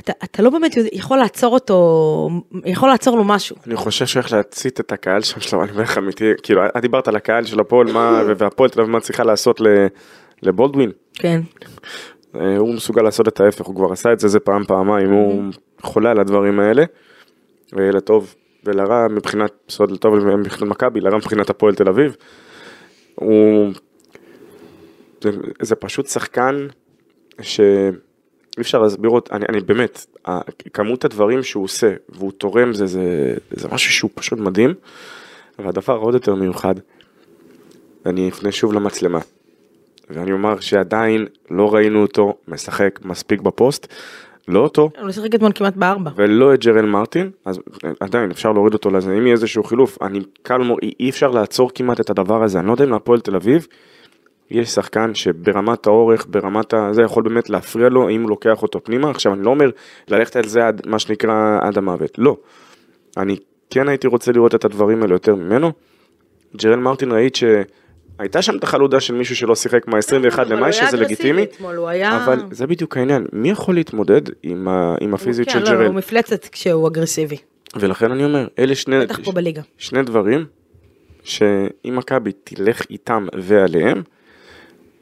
אתה, אתה לא באמת יכול לעצור אותו, יכול לעצור לו משהו. אני חושב שהוא הולך להצית את הקהל שם שלו, אני אומר לך אמיתי, כאילו, את דיברת על הקהל של הפועל, מה, <laughs> והפועל תל אביב מה צריכה לעשות לבולדווין. כן. אה, הוא מסוגל לעשות את ההפך, הוא כבר עשה את זה זה פעם פעמיים, הוא חולה על הדברים האלה. אה, לטוב ולרע מבחינת, בסוד לטוב מבחינת מכבי, לרע מבחינת הפועל תל אביב. הוא... זה, זה פשוט שחקן שאי אפשר להסביר אותו, אני, אני באמת, כמות הדברים שהוא עושה והוא תורם זה, זה, זה משהו שהוא פשוט מדהים. והדבר עוד יותר מיוחד, אני אפנה שוב למצלמה, ואני אומר שעדיין לא ראינו אותו משחק מספיק בפוסט, לא אותו הוא שיחק אתמול כמעט בארבע. ולא את ג'רל מרטין, אז עדיין אפשר להוריד אותו לזה, אם יהיה איזשהו חילוף, אני קל מאוד, אי אפשר לעצור כמעט את הדבר הזה, אני לא יודע אם להפועל תל אביב, יש שחקן שברמת האורך, ברמת ה... זה יכול באמת להפריע לו אם הוא לוקח אותו פנימה, עכשיו אני לא אומר ללכת על זה עד מה שנקרא עד המוות, לא. אני כן הייתי רוצה לראות את הדברים האלה יותר ממנו. ג'רל מרטין ראית שהייתה שם את החלודה של מישהו שלא שיחק מה-21 אבל הוא למאי, שזה לגיטימי. אבל זה בדיוק העניין, מי יכול להתמודד עם, הפיזיות של כן, לא, ג'רל? הוא מפלצת כשהוא אגרסיבי. ולכן אני אומר, אלה שני, דברים שאם מכבי תלך איתם ועליהם,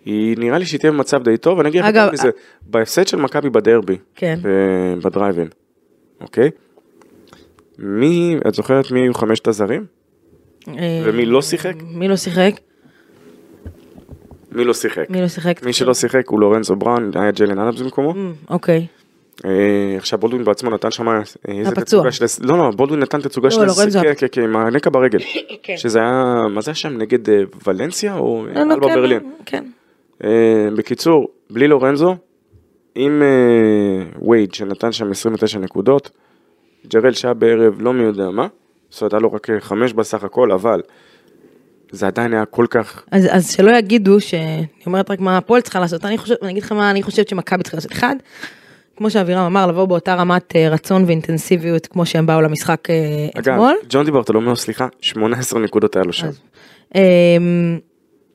היא נראה לי שהיא תהיה במצב די טוב, אני אגיד לך יותר מזה, בהפסד של מכבי בדרבי, כן. בדרייבין, אוקיי? מי, את זוכרת מי היו חמשת הזרים? אה, ומי לא שיחק? מי לא שיחק? מי לא שיחק? מי לא שיחק? מי שלא שיחק הוא לורנזו בראון, היה ג'לן אלאבס במקומו. אמ, אוקיי. אה, עכשיו בולדווין בעצמו נתן שם אה, איזה. תצוגה של... לא, לא, בולדווין נתן תצוגה לא, של... כן, כן, כן, עם הנקע ברגל. <coughs> כן. שזה היה, מה זה היה שם? נגד אה, ולנסיה או לא, אלבה כן, ברלין? כן. בקיצור, בלי לורנזו, עם וייד שנתן שם 29 נקודות, ג'רל שהיה בערב לא מי יודע מה, זאת אומרת היה לו רק חמש בסך הכל, אבל זה עדיין היה כל כך, אז, אז שלא יגידו שאני אומרת רק מה הפועל צריכה לעשות, אני חושבת, אני אגיד לך מה אני חושבת שמכבי צריכה לעשות. אחד, כמו שאבירם אמר, לבוא באותה רמת אה, רצון ואינטנסיביות כמו שהם באו למשחק אה, אגב, אתמול. ג'ון דיברטולומיאו, סליחה, 18 נקודות היה לו שם.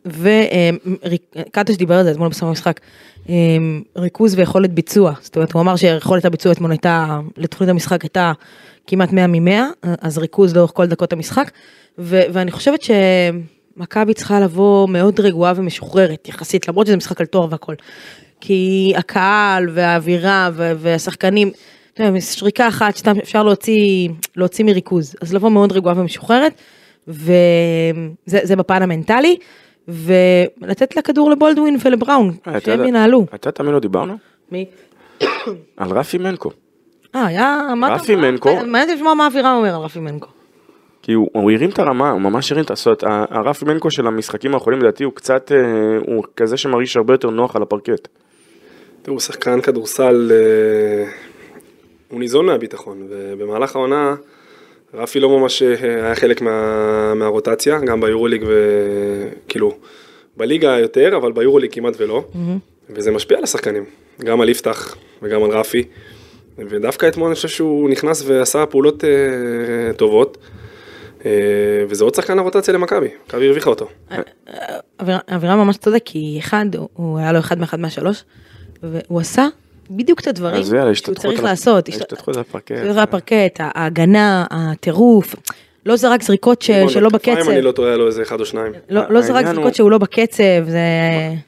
וקטש דיבר על זה אתמול בסוף המשחק, אמ, ריכוז ויכולת ביצוע, זאת אומרת הוא אמר שיכולת הביצוע אתמול הייתה, לתוכנית המשחק הייתה כמעט 100 מ-100, אז ריכוז לאורך כל דקות המשחק, ו- ואני חושבת שמכבי צריכה לבוא מאוד רגועה ומשוחררת יחסית, למרות שזה משחק על תואר והכל, כי הקהל והאווירה ו- והשחקנים, אתה יודע, שריקה אחת, שתיים, אפשר להוציא, להוציא מריכוז, אז לבוא מאוד רגועה ומשוחררת, וזה זה בפן המנטלי, ולתת לכדור לבולדווין ולבראון, אה, שהם ינהלו. אתה תמיד לא דיברנו? מי? על רפי מנקו. אה, היה, רפי מנקו. מעניין לשמוע מה אבירם אומר על רפי מנקו. כי הוא, הוא הרים את הרמה, הוא ממש הרים את הסוד. הרף מנקו של המשחקים האחרונים לדעתי הוא קצת, אה, הוא כזה שמרגיש הרבה יותר נוח על הפרקט. תראו, שחקן כדורסל, אה, הוא ניזון מהביטחון, ובמהלך העונה רפי לא ממש אה, היה חלק מה, מהרוטציה, גם ביורוליג וכאילו, בליגה יותר, אבל ביורוליג כמעט ולא, וזה משפיע על השחקנים, גם על יפתח וגם על רפי, ודווקא אתמול אני חושב שהוא נכנס ועשה פעולות אה, טובות, וזה עוד שחקן לרוטציה למכבי, מכבי הרוויחה אותו. אביר- אבירם ממש צודק, כי אחד, הוא היה לו אחד מאחד מהשלוש, והוא עשה בדיוק את הדברים שהוא צריך לעשות. השתתפות על הפרקט. השתתפות על הפרקט, ההגנה, הטירוף, לא זרק זריקות ש- שלא בקצב, אני לא טועה, היה לו איזה אחד או שניים. לא לא זרק זריקות הוא- שהוא לא בקצב, זה...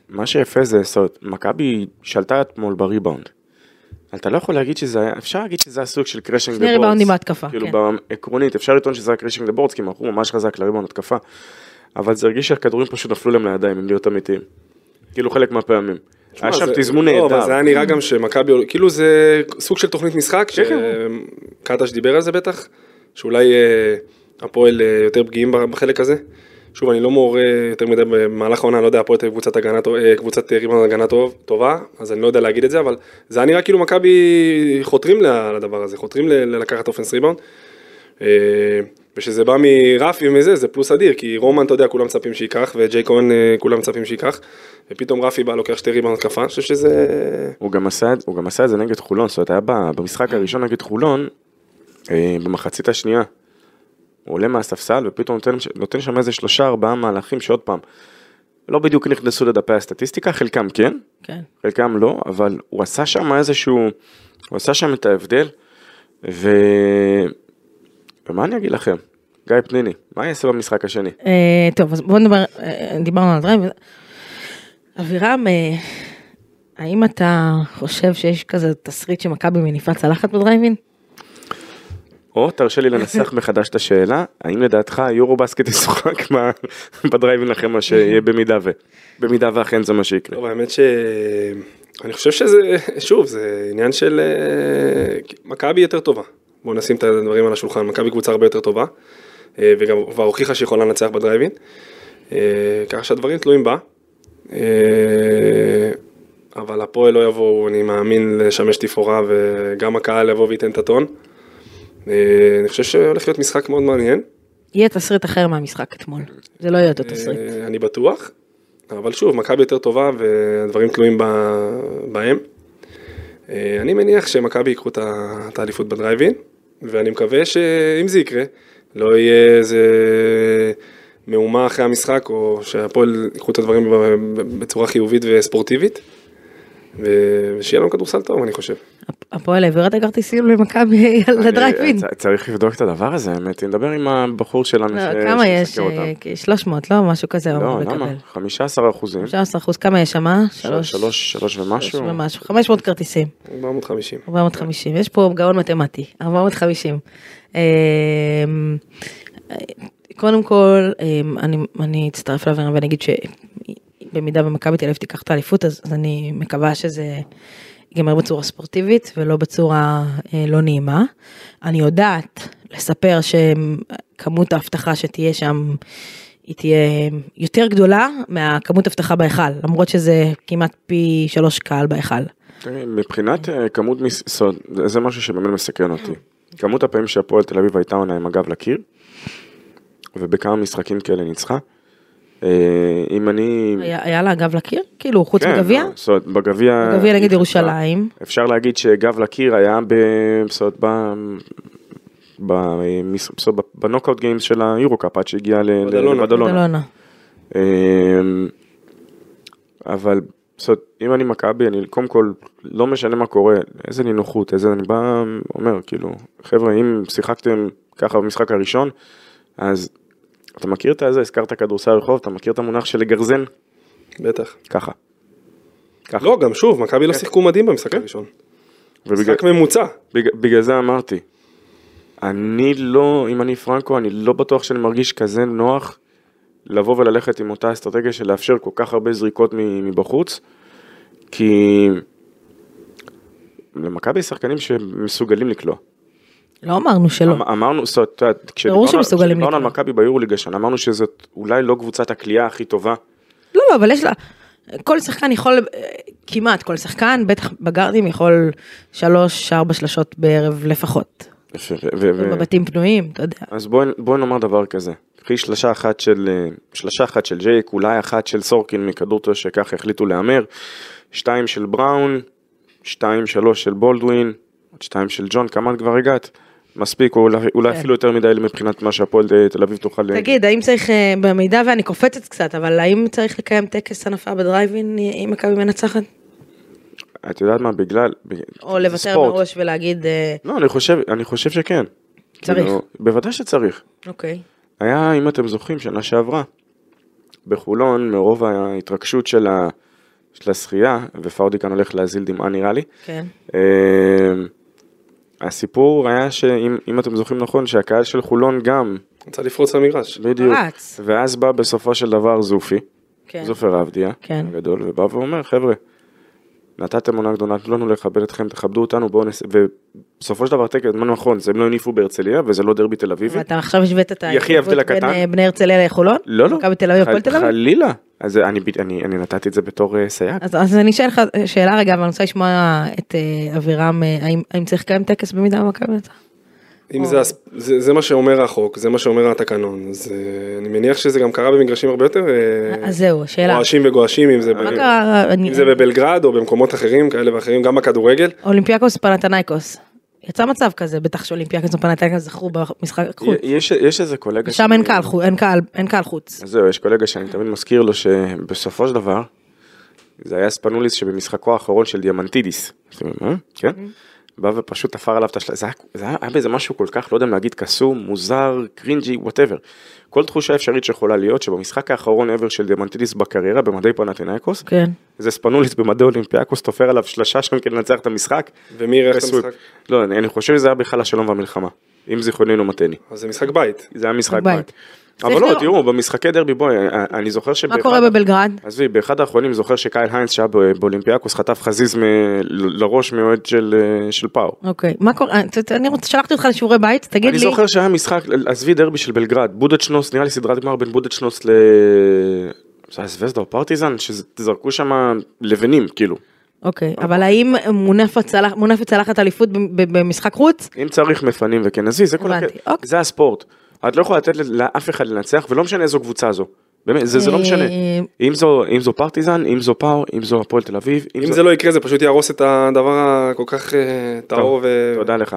מה שיפה זה, זאת אומרת, מכבי שלטה אתמול בריבאונד. אתה לא יכול להגיד שזה היה, אפשר להגיד שזה היה סוג של crashing שני ריבאונדים בהתקפה, כאילו כן. בעקרונית, אפשר לטעון שזה היה crashing the boards, כי הם הלכו ממש חזק לריבאונד התקפה. אבל זה הרגיש שהכדורים פשוט נפלו להם לידיים, אם להיות אמיתיים. כאילו חלק מהפעמים. היה שם תזמון לא, אבל נהדר. זה היה נראה גם שמכבי, כאילו זה סוג של תוכנית משחק, כן, כן. שקטש דיבר על זה בטח, שאולי אה, הפועל אה, יותר פגיעים בחלק הזה. שוב, אני לא מעורה יותר מדי במהלך העונה, אני לא יודע, הפועל תל אביב קבוצת הגנה, אה, קבוצת ריבון הגנה טוב, טובה, אז אני לא יודע להגיד את זה, אבל זה היה נראה כאילו מכבי חותרים לדבר הזה, חותרים ל- ללקחת אופנס. אה, ושזה בא מרפי ומזה, זה פלוס אדיר, כי רומן, אתה יודע, כולם מצפים שייקח, וג'יי כהן, אה, כולם מצפים שייקח, ופתאום רפי בא, לוקח שתי ריבאונד התקפה, אני חושב שזה... הוא גם עשה, הוא גם עשה את זה נגד חולון, זאת אומרת, היה במשחק הראשון נגד חולון, במחצית השנייה, הוא עולה מהספסל ופתאום נותן, נותן שם איזה שלושה ארבעה מהלכים שעוד פעם, לא בדיוק נכנסו לדפי הסטטיסטיקה, חלקם כן, כן. חלקם לא, אבל הוא עשה שם איזשהו, הוא עשה שם את ההבדל, ו... ומה אני אגיד לכם, גיא פניני, מה יעשה במשחק השני? אה, טוב, אז בואו נדבר, אה, דיברנו על הדרייב. אבירם, אה, האם אתה חושב שיש כזה תסריט שמכבי מניפה צלחת בדרייבין? או תרשה לי לנסח מחדש את השאלה, האם לדעתך יורו בסקט ישוחק בדרייב אין אחרי מה שיהיה במידה ו... במידה ואכן זה מה שיקרה. טוב, האמת ש... אני חושב שזה, שוב, זה עניין של... אה, מכבי יותר טובה. בואו נשים את הדברים על השולחן, מכבי קבוצה הרבה יותר טובה, אה, וגם כבר הוכיחה שהיא יכולה לנצח בדרייבין, אה, ככה שהדברים תלויים בה. אבל הפועל לא יבואו, אני מאמין, לשמש תפאורה, וגם הקהל יבוא וייתן את הטון. אה, אני חושב שהולך להיות משחק מאוד מעניין. יהיה תסריט אחר מהמשחק אתמול. זה לא יהיה אותו תסריט. אה, אני בטוח, אבל שוב, מכבי יותר טובה והדברים תלויים בהם. אה, אני מניח שמכבי ייקחו את האליפות בדרייבין, ואני מקווה שאם זה יקרה, לא יהיה איזה מהומה אחרי המשחק, או שהפועל ייקחו את הדברים בצורה חיובית וספורטיבית, ושיהיה לנו כדורסל טוב, אני חושב. הפועל העביר את הכרטיסים למכבי <laughs> לדרייבין. אני- צריך לבדוק את הדבר הזה, האמת, נדבר עם הבחור שלנו לא, ש- כמה יש? שיסקר אותם. אה, 300, לא? משהו כזה הוא אמור לא, למה? לקבל. 15 אחוזים. 15 אחוז, כמה יש שם? שלוש. שלוש, שלוש ומשהו. ומשהו. 500 כרטיסים. 450. 450. יש פה גאון מתמטי. 450. אמ, קודם כל, אמ, אני, אצטרף לאבירם ואני אגיד שבמידה ומכבי תל אביב תיקח את האליפות, אז, אז אני מקווה שזה ייגמר בצורה ספורטיבית ולא בצורה אה, לא נעימה. אני יודעת לספר שכמות ההבטחה שתהיה שם, היא תהיה יותר גדולה מהכמות הבטחה בהיכל, למרות שזה כמעט פי שלוש קהל בהיכל. מבחינת אה, כמות משרות, זה משהו שבאמת מסקרן אותי. כמות הפעמים שהפועל תל אביב הייתה עונה עם הגב לקיר, ובכמה משחקים כאלה ניצחה. אה, אם אני... היה, היה לה גב לקיר? כאילו, חוץ מגביע? לא, זאת אומרת, בגביע... בגביע נגד ירושלים. אפשר להגיד שגב לקיר היה ב... זאת אומרת, ב... בנוקאוט גיימס של היורו-קאפ עד שהגיע ל- ל- בדלונה. לבדלונה. בדלונה. אמ, אבל זאת אם אני מכבי, אני קודם כל, לא משנה מה קורה, איזה נינוחות, איזה, אני בא, אומר, כאילו, חבר'ה, אם שיחקתם ככה במשחק הראשון, אז אתה מכיר את הזה, הזכרת כדורסל רחוב, אתה מכיר את המונח של לגרזן? בטח. ככה. ככה. לא, גם שוב, מכבי לא שיחקו מדהים במשחק הראשון. ובגלל משחק ממוצע. בג- בגלל זה אמרתי, אני לא, אם אני פרנקו, אני לא בטוח שאני מרגיש כזה נוח לבוא וללכת עם אותה אסטרטגיה של לאפשר כל כך הרבה זריקות מבחוץ, כי למכבי יש שחקנים שמסוגלים לקלוע. לא אמרנו שלא. אמ- אמרנו, זאת אומרת, כשדיברנו על. מכבי ביורוליג השנה, אמרנו שזאת אולי לא קבוצת הקליעה הכי טובה. לא, לא, אבל יש לה... כל שחקן יכול, כמעט כל שחקן, בטח בגארדים, יכול שלוש, ארבע שלשות בערב לפחות. בבתים פנויים, אתה יודע. אז בואי נאמר דבר כזה, קחי שלושה אחת של, אה, שלושה אחת של ג'ייק, אולי אחת של סורקין מכדור שככה החליטו להמר, שתיים של בראון, שתיים שלוש של בולדווין, עוד שתיים של ג'ון, כמה את כבר הגעת? מספיק, או אולי, אולי כן. אפילו יותר מדי מבחינת מה שהפועל אה, תל אביב תוכל... תגיד, האם צריך, אה, במידה ואני קופצת קצת, אבל האם צריך לקיים טקס הנפה בדרייבין אם מכבי מנצחת? את יודעת מה, בגלל... בג- או לוותר. מראש ולהגיד, אה, לא, אני חושב, אני חושב שכן. צריך. כאילו, בוודאי שצריך. אוקיי. היה, אם אתם זוכרים, שנה שעברה, בחולון, מרוב ההתרגשות של, ה, של השחייה, ופאודי כאן הולך להזיל דמעה נראה לי, כן. אה, הסיפור היה שאם אם אתם זוכרים נכון, שהקהל של חולון גם, רוצה לפרוץ למגרש. בדיוק, פרץ. ואז בא בסופו של דבר זופי, כן. זופר עבדיה, כן. הגדול, ובא ואומר, חבר'ה, נתתם עונה גדולה, תנו לנו לכבד אתכם, תכבדו אותנו, בואו נס... ובסופו של דבר, תקן, מה נכון, זה הם לא הניפו בהרצליה, וזה לא דרבי תל אביבי. ואתה עכשיו השווית את ההתכתבות בין הקטן. אה, בני הרצליה לחולון? לא, לא. מכבי תל אביב, הפועל תל אביב? חלילה. אז אני, אני, אני נתתי את זה בתור אה, סייג. אז, אז אני אשאל לך שאלה רגע, ואני רוצה לשמוע את אה, אבירם, אה, האם, האם צריך לקיים טקס במידה ומכבי מנצחת? אם זה, הס- זה, זה מה שאומר החוק, זה מה שאומר התקנון, אז אה, אני מניח שזה גם קרה במגרשים הרבה יותר אה, אז זהו, השאלה. רועשים וגועשים, אם זה, ב- קרה? אני- אם זה בבלגרד או במקומות אחרים, כאלה ואחרים, גם בכדורגל. אולימפיאקוס פנתנייקוס. יצא מצב כזה, בטח שאולימפיאקוס ופנתנייקוס זכו במשחק חוץ. יש, יש איזה קולגה... שם שלי- אין קהל חוץ, אין קהל, אין קהל חוץ. אז זהו, יש קולגה שאני תמיד מזכיר לו שבסופו של דבר, זה היה ספנוליס שבמשחקו האחרון של דיאמנטידיס, אתם יודעים? כן? בא ופשוט תפר עליו את השלט, זה היה- זה היה היה באיזה משהו כל כך, לא יודע אם להגיד קסום, מוזר, cringey, whatever. כל תחושה אפשרית שיכולה להיות שבמשחק האחרון ever של דיאמנטידיס בקריירה, במדי פנתינאיקוס, כן. זה ספנוליס במדי אולימפיאקוס, תופר עליו שלושה שם כדי לנצח את המשחק. ומי אירח את. המשחק? לא, אני, אני חושב שזה היה בכלל השלום והמלחמה. אם זיכרוני לא מטעני. אז זה משחק בית. זה היה משחק בית. בית. אבל לא. תראו, במשחקי דרבי, בואי, אני זוכר שבאחד... מה קורה בבלגרד? עזבי, באחד האחרונים זוכר שקייל היינס שהיה באולימפיאקוס חטף חזיז לראש מאוהד של, אה, של פאו. אוקיי, מה קורה? אה, אני שלחתי אותך לשיעורי בית, תגיד אני לי. זוכר שהיה משחק, עזבי דרבי של בלגרד, בודוצ'נוסט, נראה לי סדרת גמר בין בודוצ'נוסט ל... זה היה זבזדה או פרטיזן, שזרקו שם לבנים, כאילו. אוקיי, אבל האם מונפת צלח- מונפת צלחת אליפות במשחק חוץ? אם צריך מפנים וכן, עזבי, זה כל הקטע. אוקיי. זה הספורט. את לא יכולה לתת לאף אחד לנצח, ולא משנה איזו קבוצה זו. באמת, זה, זה לא משנה. אה, אם זו, אם זו פרטיזן, אם זו פאו, אם זו הפועל תל אביב, אם זה לא יקרה זה פשוט יהרוס את הדבר הכל כך אה, טהור ו... תודה לך.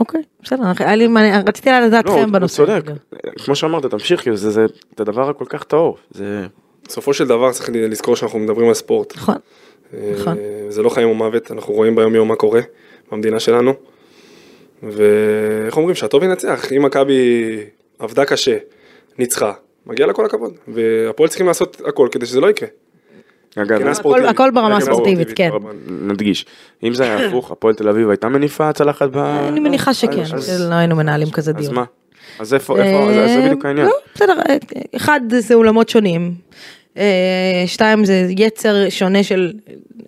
אוקיי, בסדר, היה לי מעניין, רציתי לדעת לא, הוא- אתכם הוא בנושא. צודק. כמו שאמרת, תמשיך, כאילו, זה, זה, זה הדבר הכל כך טהור. זה... בסופו של דבר צריך לזכור שאנחנו מדברים על ספורט. נכון, נכון. אה, זה לא חיים או מוות, אנחנו רואים ביום יום מה קורה במדינה שלנו. ואיך אומרים, שהטוב ינצח, אם מכבי עבדה קשה, ניצחה, מגיע לה כל הכבוד. והפועל צריכים לעשות הכל כדי שזה לא יקרה. אגב, הכל-. הכל ברמה הספורטיבית, כן. נדגיש, אם זה היה הפוך, <laughs> הפועל תל אביב הייתה מניפה צלחת ב... אני מניחה שכן, אז- שלא היינו מנהלים כזה אז דיון. מה? אז איפה, איפה, אז זה בדיוק העניין. לא, בסדר, אה, אחד זה אולמות שונים, אה, שתיים זה יצר שונה של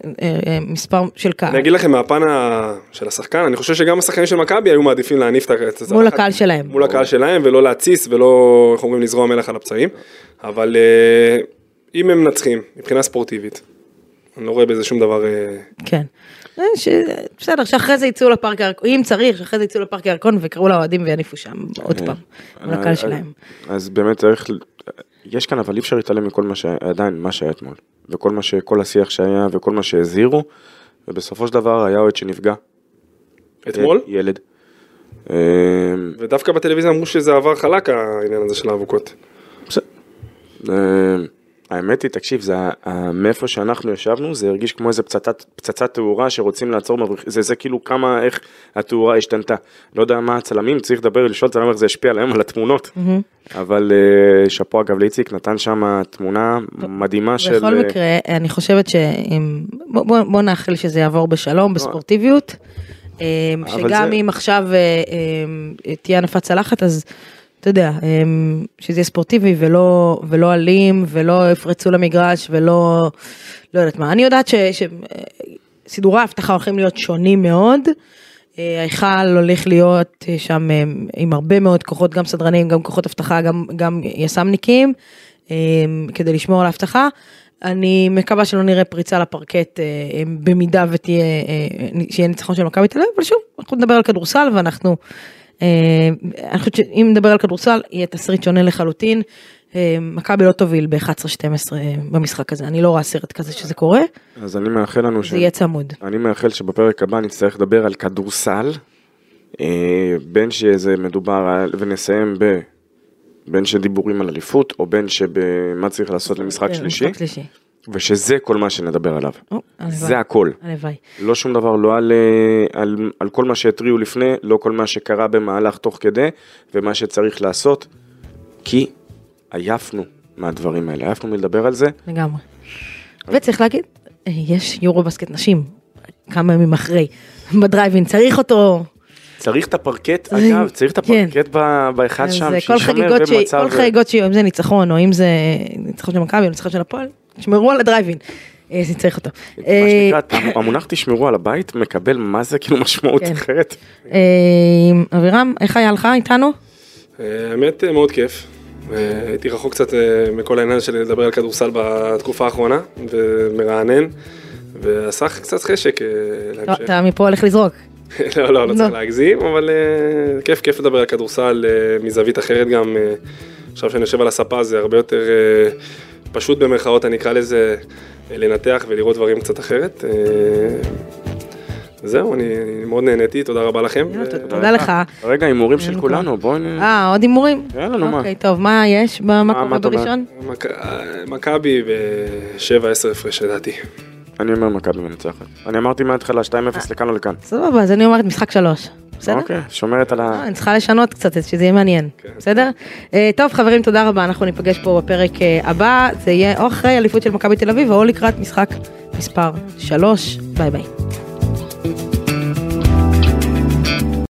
אה, אה, מספר של קהל, אני אגיד לכם מהפן של השחקן, אני חושב שגם השחקנים של מכבי היו מעדיפים להניף את ה- את הצלחת. מול הקהל שלהם. מול הקהל שלהם ולא להתסיס ולא, איך אומרים, לזרוע מלח על הפצעים. אבל אה, אם הם מנצחים מבחינה ספורטיבית, אני לא רואה בזה שום דבר... אה, כן. אה, ש- בסדר, שאחרי זה יצאו לפארק הירקון, אם צריך, שאחרי זה יצאו לפארק הירקון ויקראו לאוהדים ויניפו שם עוד פעם, מול הקהל שלהם. אז באמת צריך, יש כאן אבל אי אפשר להתעלם מכל מה שעדיין, מה שהיה אתמול. וכל מה ש... כל השיח שהיה וכל מה שהזהירו, ובסופו של דבר היה אוהד שנפגע. אתמול, ילד. אה, ודווקא בטלוויזיה אמרו שזה עבר חלק העניין הזה של האבוקות. בסדר. האמת היא, תקשיב, זה, מאיפה שאנחנו ישבנו, זה הרגיש כמו איזה פצצת, פצצת תאורה שרוצים לעצור, מבריח- זה, זה כאילו כמה, איך התאורה השתנתה. לא יודע מה הצלמים, צריך לדבר, לשאול צלם איך זה השפיע עליהם, על התמונות. אבל אה, שאפו אגב לאיציק, נתן שם תמונה מדהימה של... בכל אה, מקרה, אני חושבת שאם, בוא, בוא, בוא נאחל שזה יעבור בשלום, בספורטיביות, אה, שגם זה- אם עכשיו תהיה הנפת צלחת, אז אתה יודע, אה, שזה יהיה ספורטיבי ולא, ולא אלים, ולא יפרצו למגרש, ולא, לא יודעת מה. אני יודעת שסידורי האבטחה הולכים להיות שונים מאוד. אה, ההיכל הולך להיות אה, שם אה, עם הרבה מאוד כוחות, גם סדרנים, גם כוחות אבטחה, גם, גם יס"מניקים, כדי לשמור על האבטחה. אני מקווה שלא נראה פריצה לפרקט במידה ותהיה, שיהיה ניצחון של מכבי תל אביב, אבל שוב, אנחנו נדבר על כדורסל ואנחנו, אני חושבת שאם נדבר על כדורסל, יהיה תסריט שונה לחלוטין. אה, מכבי לא תוביל ב-11-12 במשחק הזה, אני לא רואה סרט כזה שזה קורה, אז אני מאחל לנו ש... זה יהיה צמוד. אני מאחל שבפרק הבא נצטרך לדבר על כדורסל, אה, בין שזה מדובר על, ונסיים ב... בין שדיבורים על אליפות, או בין שבמה צריך לעשות למשחק שלישי, משחק שלישי. ושזה כל מה שנדבר עליו. או. זה הכל. הלוואי. לא שום דבר, לא על, אה, על, על כל מה שהתריעו לפני, לא כל מה שקרה במהלך תוך כדי, ומה שצריך לעשות, כי עייפנו מהדברים האלה, עייפנו מלדבר על זה. לגמרי. וצריך להגיד, אה, יש יורו בסקט נשים, כמה ימים אחרי, בדרייבין, צריך אותו. צריך את הפרקט, אגב, צריך את כן. הפרקט ב- בהיכל אז שם, אה, כל חגיגות, ש... במצב- כל חגיגות שיהיו, אם זה ניצחון, או אם זה ניצחון של מכבי, או ניצחון של הפועל, תשמרו על הדרייבין, אה, זה צריך אותו. מה אה, שנקרא, המונח תשמרו על הבית מקבל מה זה כאילו משמעות כן. אחרת. אה, אבירם, איך היה לך איתנו? אה, האמת אה, מאוד כיף. אה, הייתי רחוק קצת אה, מכל העניין של לדבר על כדורסל בתקופה האחרונה, ומרענן, ועשה קצת חשק אה, לא, להמשך. אתה מפה הולך לזרוק. <laughs> לא, לא, לא צריך לא. להגזים, אבל אה, כיף, כיף לדבר על כדורסל אה, מזווית אחרת גם. אה, עכשיו שאני יושב על הספה זה הרבה יותר פשוט במרכאות, אני אקרא לזה, אה, לנתח ולראות דברים קצת אחרת. אה, זהו, אני מאוד נהניתי, תודה רבה לכם. תודה לך. רגע, הימורים של לנו כולנו, בואו נ... אה, עוד הימורים? יאללה, נו מה. אוקיי, טוב, מה יש? מה קורה? בראשון? אה, מכבי ב-7-10 הפרש לדעתי. אני אומר מכבי מנצחת. אני אמרתי מההתחלה 2-0 לכאן או לכאן. סבבה, אז אני אומרת משחק שלוש. בסדר? אוקיי, שומרת על ה... אה, אני צריכה לשנות קצת, שזה יהיה מעניין, בסדר? אה, טוב חברים, תודה רבה, אנחנו ניפגש פה בפרק אה, הבא, זה יהיה או אחרי אליפות של מכבי תל אביב או לקראת משחק מספר 3, ביי ביי.